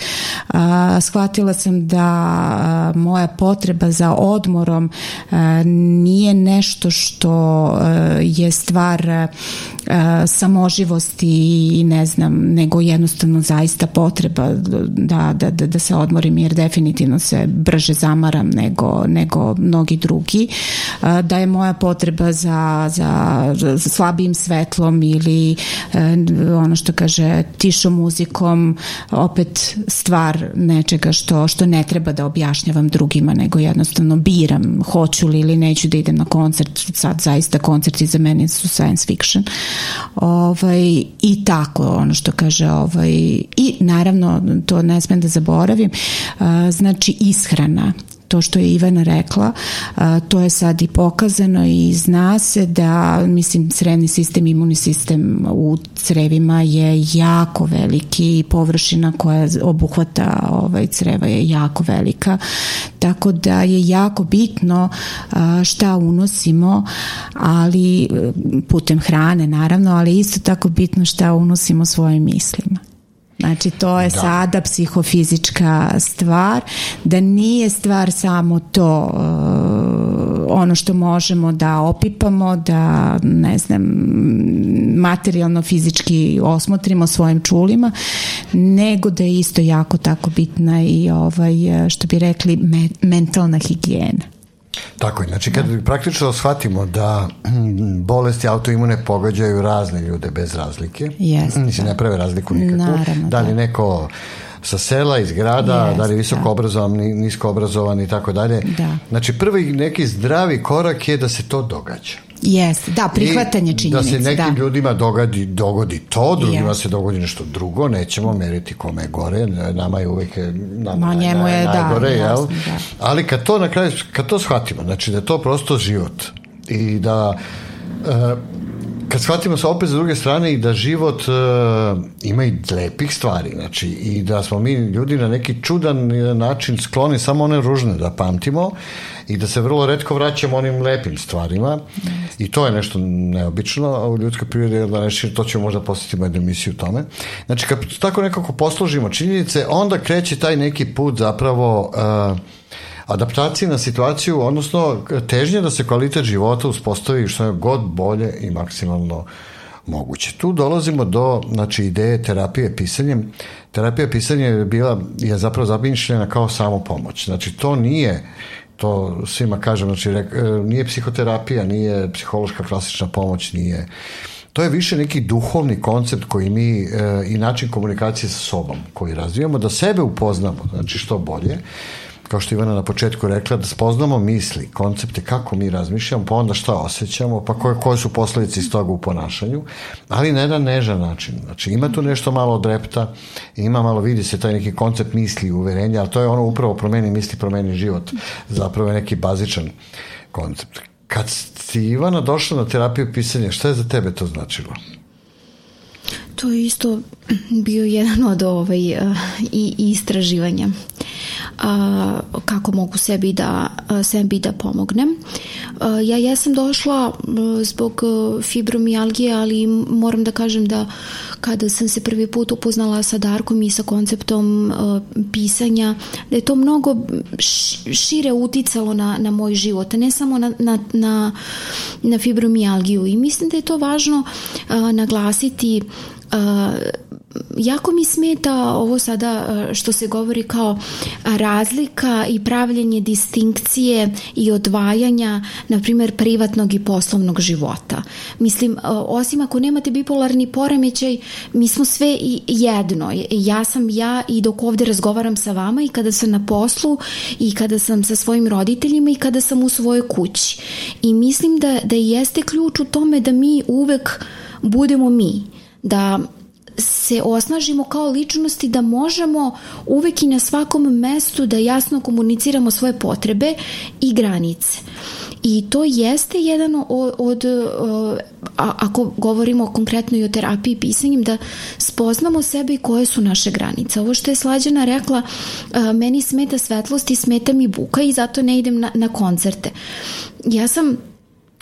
Shvatila sam da moja potreba za odmorom nije nešto što je stvar samoživosti i ne znam, nego jednostavno zaista potreba da, da, da, da se odmorim jer definitivno se brže zamaram nego, nego mnogi drugi. Da je moja potreba za, za, za slabijim svetlom ili e, ono što kaže tišom muzikom opet stvar nečega što, što ne treba da objašnjavam drugima nego jednostavno biram hoću li ili neću da idem na koncert. Sad zaista koncerti za mene su science fiction. Ovaj, i tako ono što kaže ovaj, i naravno to ne smem da zaboravim znači ishrana to što je Ivana rekla, to je sad i pokazano i zna se da, mislim, sredni sistem, imunni sistem u crevima je jako veliki i površina koja obuhvata ovaj, creva je jako velika Tako da je jako bitno šta unosimo, ali putem hrane naravno, ali isto tako bitno šta unosimo svojim mislima. Znači to je da. sada psihofizička stvar, da nije stvar samo to uh, ono što možemo da opipamo, da ne znam materijalno fizički osmotrimo svojim čulima, nego da je isto jako tako bitna i ovaj što bi rekli me, mentalna higijena. Tako je, znači kad da. praktično shvatimo da hm, bolesti autoimune pogađaju razne ljude bez razlike, Jeste, da. ne prave razliku nikakvu, Naravno, da li da. neko sa sela, iz grada, Jest, da li visoko da. obrazovan, nisko obrazovan i tako dalje. Da. Znači prvi neki zdravi korak je da se to događa. Jeste, da, prihvatanje činjenice. Da se nekim da. ljudima dogodi, dogodi to, drugima yes. se dogodi nešto drugo, nećemo meriti kome je gore, nama je uvek nama Ma, njemu je, naj, najgore, da, jel? Jasno, da. Ali kad to na kraju, kad to shvatimo, znači da je to prosto život i da uh, kad shvatimo sa opet sa druge strane i da život uh, ima i lepih stvari, znači i da smo mi ljudi na neki čudan način skloni samo one ružne da pamtimo i da se vrlo redko vraćamo onim lepim stvarima i to je nešto neobično u ljudskoj prirodi da nešto, to ćemo možda postaviti jednu emisiju tome. Znači kad tako nekako posložimo činjenice, onda kreće taj neki put zapravo uh, adaptacije na situaciju, odnosno težnje da se kvalitet života uspostavi što je god bolje i maksimalno moguće. Tu dolazimo do znači, ideje terapije pisanjem. Terapija pisanja je bila, je zapravo zamišljena kao samo pomoć. Znači, to nije to svima kažem, znači e, nije psihoterapija, nije psihološka klasična pomoć, nije to je više neki duhovni koncept koji mi e, i način komunikacije sa sobom koji razvijamo, da sebe upoznamo, znači što bolje, kao što Ivana na početku rekla, da spoznamo misli, koncepte, kako mi razmišljamo, pa onda šta osjećamo, pa koje, koje su posledice iz toga u ponašanju, ali na jedan nežan način. Znači, ima tu nešto malo od repta, ima malo, vidi se taj neki koncept misli i uverenja, ali to je ono upravo promeni misli, promeni život. Zapravo je neki bazičan koncept. Kad si Ivana došla na terapiju pisanja, šta je za tebe to značilo? To je isto bio jedan od ovaj, uh, i, istraživanja a, kako mogu sebi da, sebi da pomognem. Ja jesam došla zbog fibromijalgije, ali moram da kažem da kada sam se prvi put upoznala sa Darkom i sa konceptom pisanja, da je to mnogo šire uticalo na, na moj život, ne samo na, na, na, na fibromijalgiju. I mislim da je to važno naglasiti jako mi smeta ovo sada e, što se govori kao razlika i pravljenje distinkcije i odvajanja, na primjer, privatnog i poslovnog života. Mislim, e, osim ako nemate bipolarni poremećaj, mi smo sve jedno. Ja sam ja i dok ovde razgovaram sa vama i kada sam na poslu i kada sam sa svojim roditeljima i kada sam u svojoj kući. I mislim da, da jeste ključ u tome da mi uvek budemo mi da se osnažimo kao ličnosti da možemo uvek i na svakom mestu da jasno komuniciramo svoje potrebe i granice. I to jeste jedan od, od a, ako govorimo konkretno i o terapiji pisanjem, da spoznamo sebe i koje su naše granice. Ovo što je Slađana rekla, a, meni smeta svetlost i smeta mi buka i zato ne idem na, na koncerte. Ja sam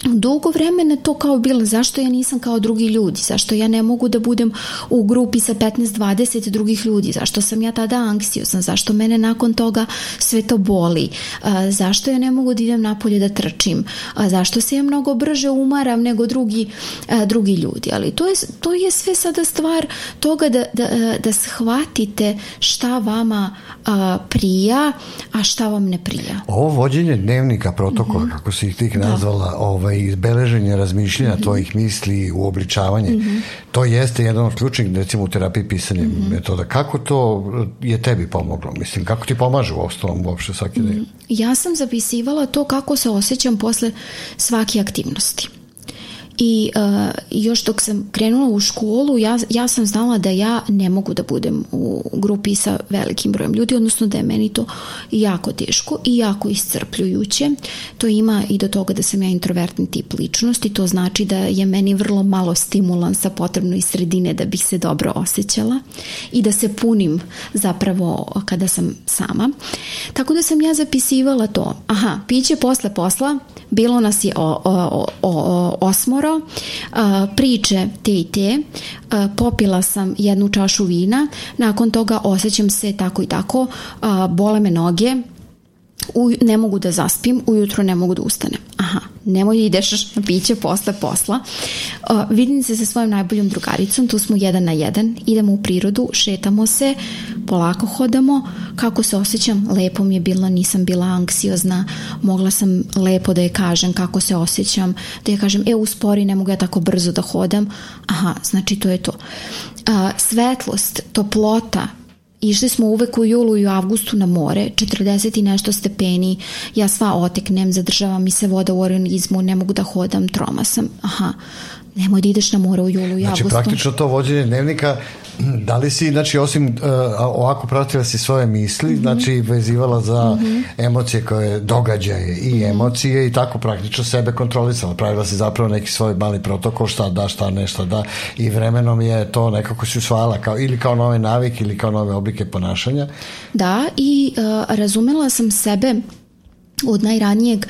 dugo vremena to kao bilo, zašto ja nisam kao drugi ljudi, zašto ja ne mogu da budem u grupi sa 15-20 drugih ljudi, zašto sam ja tada anksiozna, zašto mene nakon toga sve to boli, a, zašto ja ne mogu da idem napolje da trčim, a, zašto se ja mnogo brže umaram nego drugi, a, drugi ljudi, ali to je, to je sve sada stvar toga da, da, da shvatite šta vama a, prija, a šta vam ne prija. Ovo vođenje dnevnika protokola, mm -hmm. kako si ih tih da. nazvala, da. ovaj, izbeleženje razmišljenja mm -hmm. tvojih misli, uobličavanje, mm -hmm. to jeste jedan od ključnih, recimo u terapiji pisanja mm -hmm. metoda. Kako to je tebi pomoglo? Mislim, kako ti pomaže u ostalom uopšte svaki mm -hmm. Ja sam zapisivala to kako se osjećam posle svake aktivnosti. I uh, još dok sam krenula u školu, ja, ja sam znala da ja ne mogu da budem u grupi sa velikim brojem ljudi, odnosno da je meni to jako teško i jako iscrpljujuće. To ima i do toga da sam ja introvertni tip ličnosti, to znači da je meni vrlo malo stimulansa potrebno iz sredine da bih se dobro osjećala i da se punim zapravo kada sam sama. Tako da sam ja zapisivala to. Aha, piće posle posla, bilo nas je o, o, o, osmoro, priče te i te, popila sam jednu čašu vina, nakon toga osjećam se tako i tako, bole me noge, u, ne mogu da zaspim, ujutro ne mogu da ustanem. Aha, nemoj da ideš na piće posle posla. Uh, vidim se sa svojom najboljom drugaricom, tu smo jedan na jedan, idemo u prirodu, šetamo se, polako hodamo, kako se osjećam, lepo mi je bilo, nisam bila anksiozna, mogla sam lepo da je kažem kako se osjećam, da je kažem, e, uspori, ne mogu ja tako brzo da hodam. Aha, znači to je to. Uh, svetlost, toplota, Išli smo uvek u julu i u avgustu na more, 40 i nešto stepeni, ja sva oteknem, zadržava mi se voda u organizmu, ne mogu da hodam, troma sam. Aha, nemoj da ideš na more u julu i znači, avgustu. Znači praktično to vođenje dnevnika Da li si, znači, osim uh, ovako pratila si svoje misli, mm -hmm. znači, vezivala za mm -hmm. emocije koje događaje i mhm. emocije i tako praktično sebe kontrolisala. Pravila si zapravo neki svoj mali protokol, šta da, šta ne, šta da i vremenom je to nekako si usvajala kao, ili kao nove navike ili kao nove oblike ponašanja. Da, i uh, razumela sam sebe od najranijeg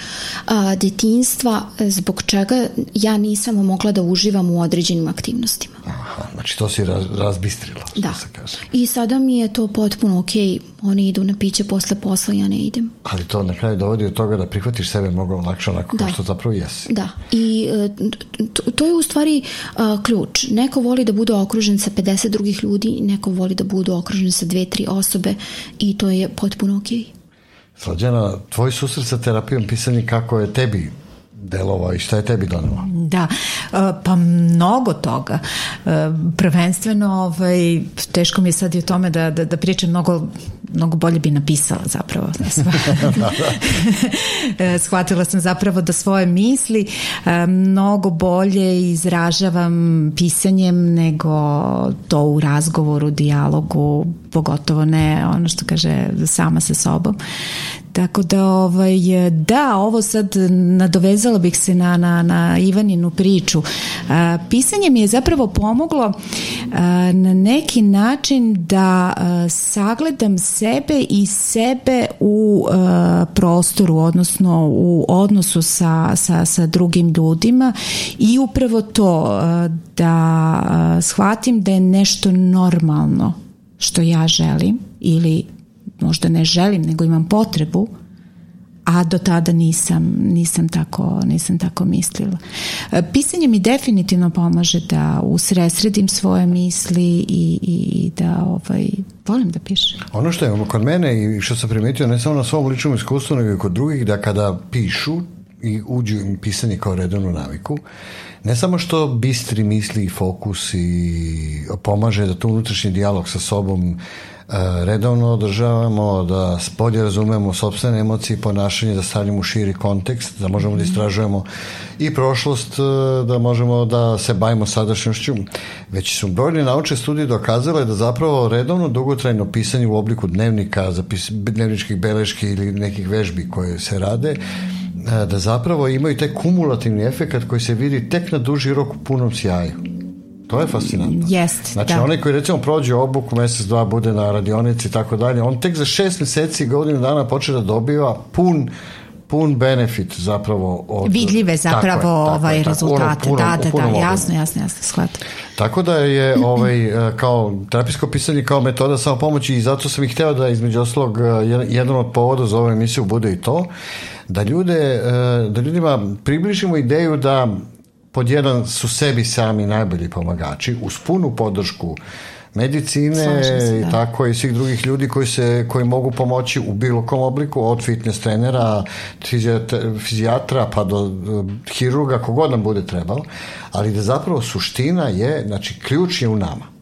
a, detinstva zbog čega ja nisam mogla da uživam u određenim aktivnostima. Aha, znači to si raz, razbistrila, što da. se kaže. I sada mi je to potpuno ok, oni idu na piće posle posla, ja ne idem. Ali to na kraju dovodi od toga da prihvatiš sebe mnogo lakše onako da. što zapravo jesi. Da, i e, to, to je u stvari uh, ključ. Neko voli da bude okružen sa 50 drugih ljudi, neko voli da bude okružen sa dve, tri osobe i to je potpuno okej. Okay. Slađana, tvoj susret sa terapijom pisani kako je tebi delovao i šta je tebi donelo? Da, e, pa mnogo toga. E, prvenstveno, ovaj, teško mi je sad i o tome da, da, da pričam mnogo, mnogo bolje bi napisala zapravo. <laughs> E, shvatila sam zapravo da svoje misli mnogo bolje izražavam pisanjem nego to u razgovoru, dijalogu, pogotovo ne ono što kaže sama sa sobom. Tako da, ovaj, da, ovo sad nadovezala bih se na, na, na Ivaninu priču. A, pisanje mi je zapravo pomoglo a, na neki način da a, sagledam sebe i sebe u a, prostoru, odnosno u odnosu sa, sa, sa drugim ljudima i upravo to a, da a, shvatim da je nešto normalno što ja želim ili možda ne želim, nego imam potrebu, a do tada nisam, nisam, tako, nisam tako mislila. E, pisanje mi definitivno pomaže da usresredim svoje misli i, i, i da ovaj, volim da pišem. Ono što je kod mene i što sam primetio ne samo na svom ličnom iskustvu, nego i kod drugih, da kada pišu i uđu im pisanje kao redovnu naviku, ne samo što bistri misli i fokus i pomaže da to unutrašnji dijalog sa sobom redovno održavamo, da bolje razumemo sobstvene emocije i ponašanje, da stavljamo u širi kontekst, da možemo da istražujemo i prošlost, e, da možemo da se bavimo sadašnjošću. Već su brojne naučne studije dokazale da zapravo redovno dugotrajno pisanje u obliku dnevnika, zapis, dnevničkih beleški ili nekih vežbi koje se rade, e, da zapravo imaju taj kumulativni efekt koji se vidi tek na duži rok u punom sjaju. To je fascinantno. Jest, znači, da. onaj koji recimo prođe obuku mesec, dva, bude na radionici i tako dalje, on tek za šest meseci, godinu dana počne da dobiva pun pun benefit zapravo od vidljive zapravo tako je, tako ovaj je, rezultate punom, da da da jasno jasno jasno shvat tako da je <clears throat> ovaj e, kao terapijsko pisanje kao metoda samo pomoći i zato sam ih hteo da između oslog e, jedan od povoda za ovu emisiju bude i to da ljude e, da ljudima približimo ideju da pod jedan su sebi sami najbolji pomagači uz punu podršku medicine se, da. i tako i svih drugih ljudi koji se koji mogu pomoći u bilo kom obliku od fitness trenera, fizijatra pa do hirurga kogod nam bude trebalo, ali da zapravo suština je, znači ključ je u nama.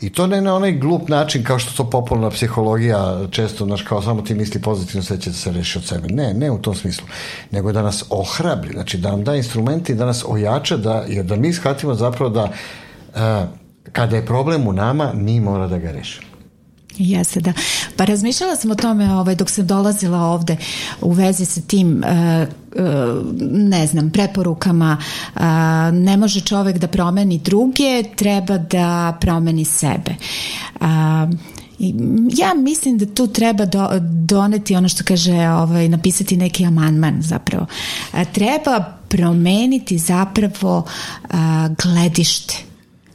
I to ne na onaj glup način kao što to popularna psihologija često, znaš, kao samo ti misli pozitivno sve će da se reši od sebe. Ne, ne u tom smislu. Nego da nas ohrabri, znači da nam da instrumenti, da nas ojača, da, jer da mi shvatimo zapravo da uh, kada je problem u nama, mi mora da ga rešimo. Jeste, da. Pa razmišljala sam o tome ovaj, dok sam dolazila ovde u vezi sa tim uh, ne znam, preporukama ne može čovek da promeni druge, treba da promeni sebe. Ja mislim da tu treba do, doneti ono što kaže, ovaj, napisati neki amandman zapravo. Treba promeniti zapravo gledište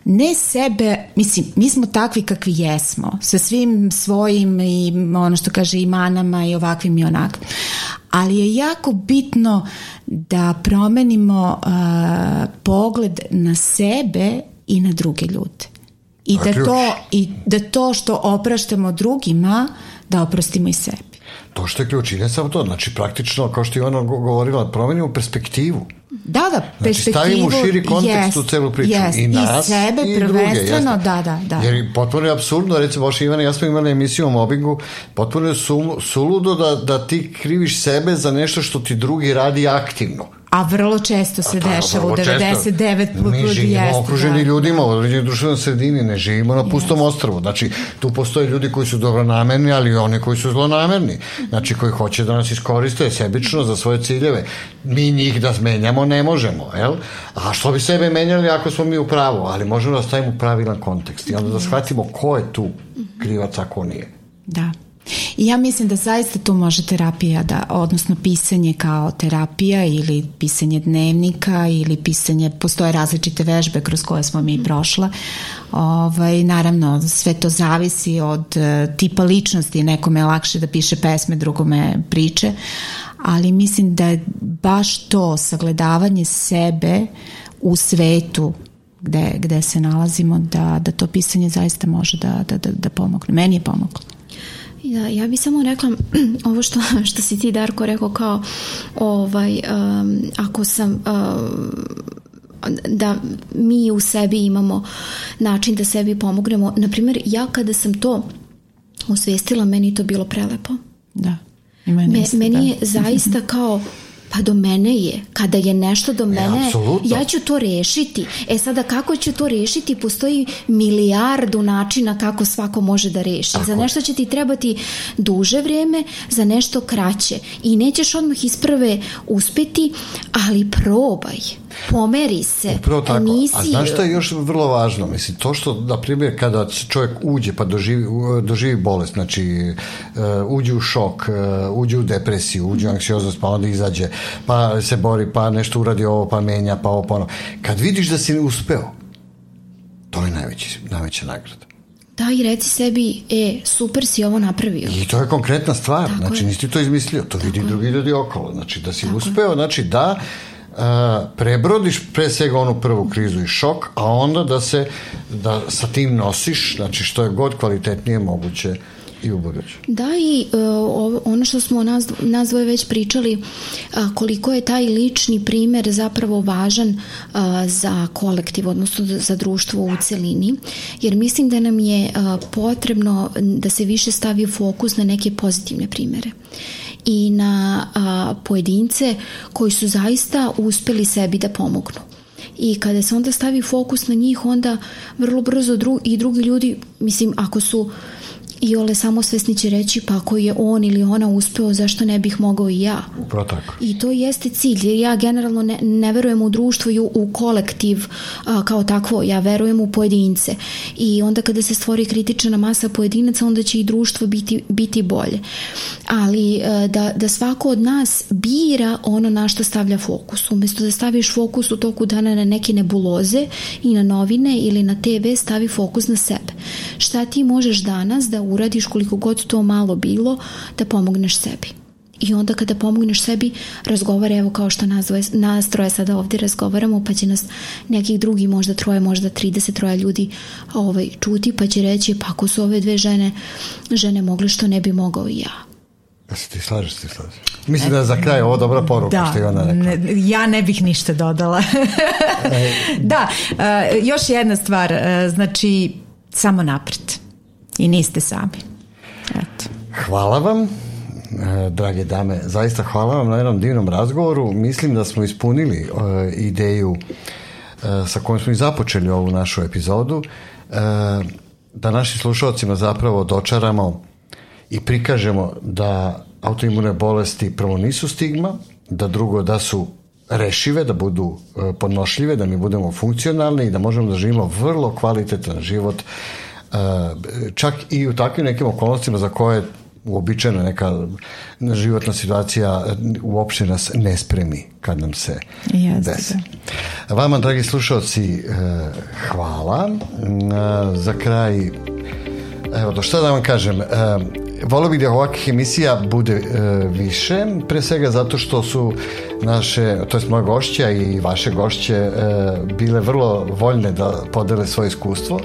ne sebe, mislim, mi smo takvi kakvi jesmo, sa svim svojim i ono što kaže i manama i ovakvim i onakvim. Ali je jako bitno da promenimo uh, pogled na sebe i na druge ljude. I da, to, I da to što opraštamo drugima, da oprostimo i sebi. To što je ključ i ne samo to, znači praktično, kao što je ona govorila, promenimo perspektivu. Da, da, perspektivu. Znači stavimo širi kontekst yes, u celu priču. Yes, I nas i sebe i prvenstveno, druge, da, da, da. Jer potpuno je absurdno, recimo, Boša Ivana, ja smo imali emisiju o mobingu, potpuno je suludo da, da ti kriviš sebe za nešto što ti drugi radi aktivno. A vrlo često se pa, dešava u 99 Mi živimo jeste, okruženi da. ljudima u određenoj društvenoj sredini, ne živimo na pustom yes. ostrvu. Znači, tu postoje ljudi koji su dobronamerni, ali i oni koji su zlonamerni. Znači, koji hoće da nas iskoriste sebično za svoje ciljeve. Mi njih da menjamo ne možemo, jel? A što bi sebe menjali ako smo mi u pravu? Ali možemo da stavimo pravilan kontekst i onda da shvatimo ko je tu krivac, ako nije. Da. I ja mislim da zaista tu može terapija, da, odnosno pisanje kao terapija ili pisanje dnevnika ili pisanje, postoje različite vežbe kroz koje smo mi prošle. Ovaj, naravno, sve to zavisi od uh, tipa ličnosti, nekome je lakše da piše pesme, drugome priče, ali mislim da je baš to sagledavanje sebe u svetu gde, gde se nalazimo da, da to pisanje zaista može da, da, da, da pomogne. Meni je pomoglo. Ja, ja bih samo rekla <clears throat> ovo što, <laughs> što si ti Darko rekao kao ovaj, um, ako sam um, da mi u sebi imamo način da sebi pomognemo. Naprimjer, ja kada sam to osvestila, meni to bilo prelepo. Da. I meni, Me, meni je zaista <laughs> kao Pa do mene je. Kada je nešto do mene, e, ja ću to rešiti. E sada kako ću to rešiti? Postoji milijardu načina kako svako može da reši. Tako. Za nešto će ti trebati duže vreme, za nešto kraće. I nećeš odmah isprve uspeti, ali probaj pomeri se. Upravo tako. Nisi... A znaš što je još vrlo važno? Mislim, to što, na primjer, kada čovjek uđe pa doživi, doživi bolest, znači uh, uđe u šok, uh, uđe u depresiju, uđe u anksioznost, pa onda izađe, pa se bori, pa nešto uradi ovo, pa menja, pa ovo, pa ono. Kad vidiš da si uspeo, to je najveći, najveća nagrada. Da, i reci sebi, e, super si ovo napravio. I to je konkretna stvar, Tako znači je. nisi to izmislio, to Tako vidi je. drugi ljudi okolo, znači da si Tako uspeo, je. znači da prebrodiš pre svega onu prvu krizu i šok, a onda da se da sa tim nosiš, znači što je god kvalitetnije moguće i u buduće. Da i uh, ono što smo nas, nas dvoje već pričali uh, koliko je taj lični primer zapravo važan uh, za kolektiv, odnosno za društvo u celini, jer mislim da nam je uh, potrebno da se više stavi fokus na neke pozitivne primere i na a, pojedince koji su zaista uspeli sebi da pomognu. I kada se onda stavi fokus na njih, onda vrlo brzo dru i drugi ljudi, mislim, ako su i ole samosvesni će reći pa ako je on ili ona uspeo zašto ne bih mogao i ja? Upravo tako. i to jeste cilj jer ja generalno ne, ne verujem u društvo i u, u kolektiv a, kao takvo. Ja verujem u pojedince. I onda kada se stvori kritična masa pojedinaca onda će i društvo biti, biti bolje. Ali a, e, da, da svako od nas bira ono na što stavlja fokus. Umesto da staviš fokus u toku dana na neke nebuloze i na novine ili na TV stavi fokus na sebe. Šta ti možeš danas da uradiš koliko god to malo bilo da pomogneš sebi. I onda kada pomogneš sebi, razgovara evo kao što nas, dvoje, nas troje sada ovdje razgovaramo, pa će nas nekih drugi, možda troje, možda 30 troje ljudi ovaj, čuti, pa će reći, pa ako su ove dve žene, žene mogle, što ne bi mogao i ja. Ja se ti slažeš, ti slažeš. Mislim da je za kraj ovo dobra poruka da, što je ona rekla. Ne, ja ne bih ništa dodala. <laughs> da, uh, još jedna stvar, uh, znači samo napred. I niste sami. Eto. Hvala vam, e, drage dame, zaista hvala vam na jednom divnom razgovoru. Mislim da smo ispunili e, ideju e, sa kojom smo i započeli ovu našu epizodu, da našim slušalcima zapravo dočaramo i prikažemo da autoimune bolesti prvo nisu stigma, da drugo da su rešive, da budu podnošljive, da mi budemo funkcionalni i da možemo da živimo vrlo kvalitetan život čak i u takvim nekim okolnostima za koje uobičajena neka životna situacija uopšte nas ne spremi kad nam se Jeste. desi. Vama, dragi slušalci, e, hvala. E, za kraj, evo, do šta da vam kažem, e, volio bih da ovakvih emisija bude više, pre svega zato što su naše, to je moje gošća i vaše gošće bile vrlo voljne da podele svoje iskustvo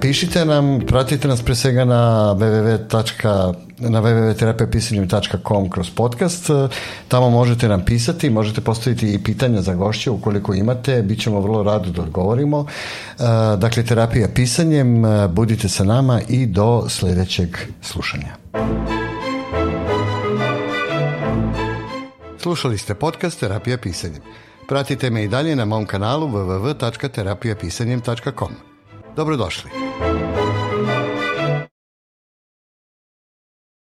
Pišite nam, pratite nas pre svega na www. na www.terapijapisanjem.com kroz podcast. Tamo možete nam pisati, možete postaviti i pitanja za gošće ukoliko imate, bit ćemo vrlo rado da odgovorimo. Dakle, terapija pisanjem, budite sa nama i do sledećeg slušanja. Slušali ste podcast Terapija pisanjem. Pratite me i dalje na mom kanalu www.terapijapisanjem.com. Dobrodošli.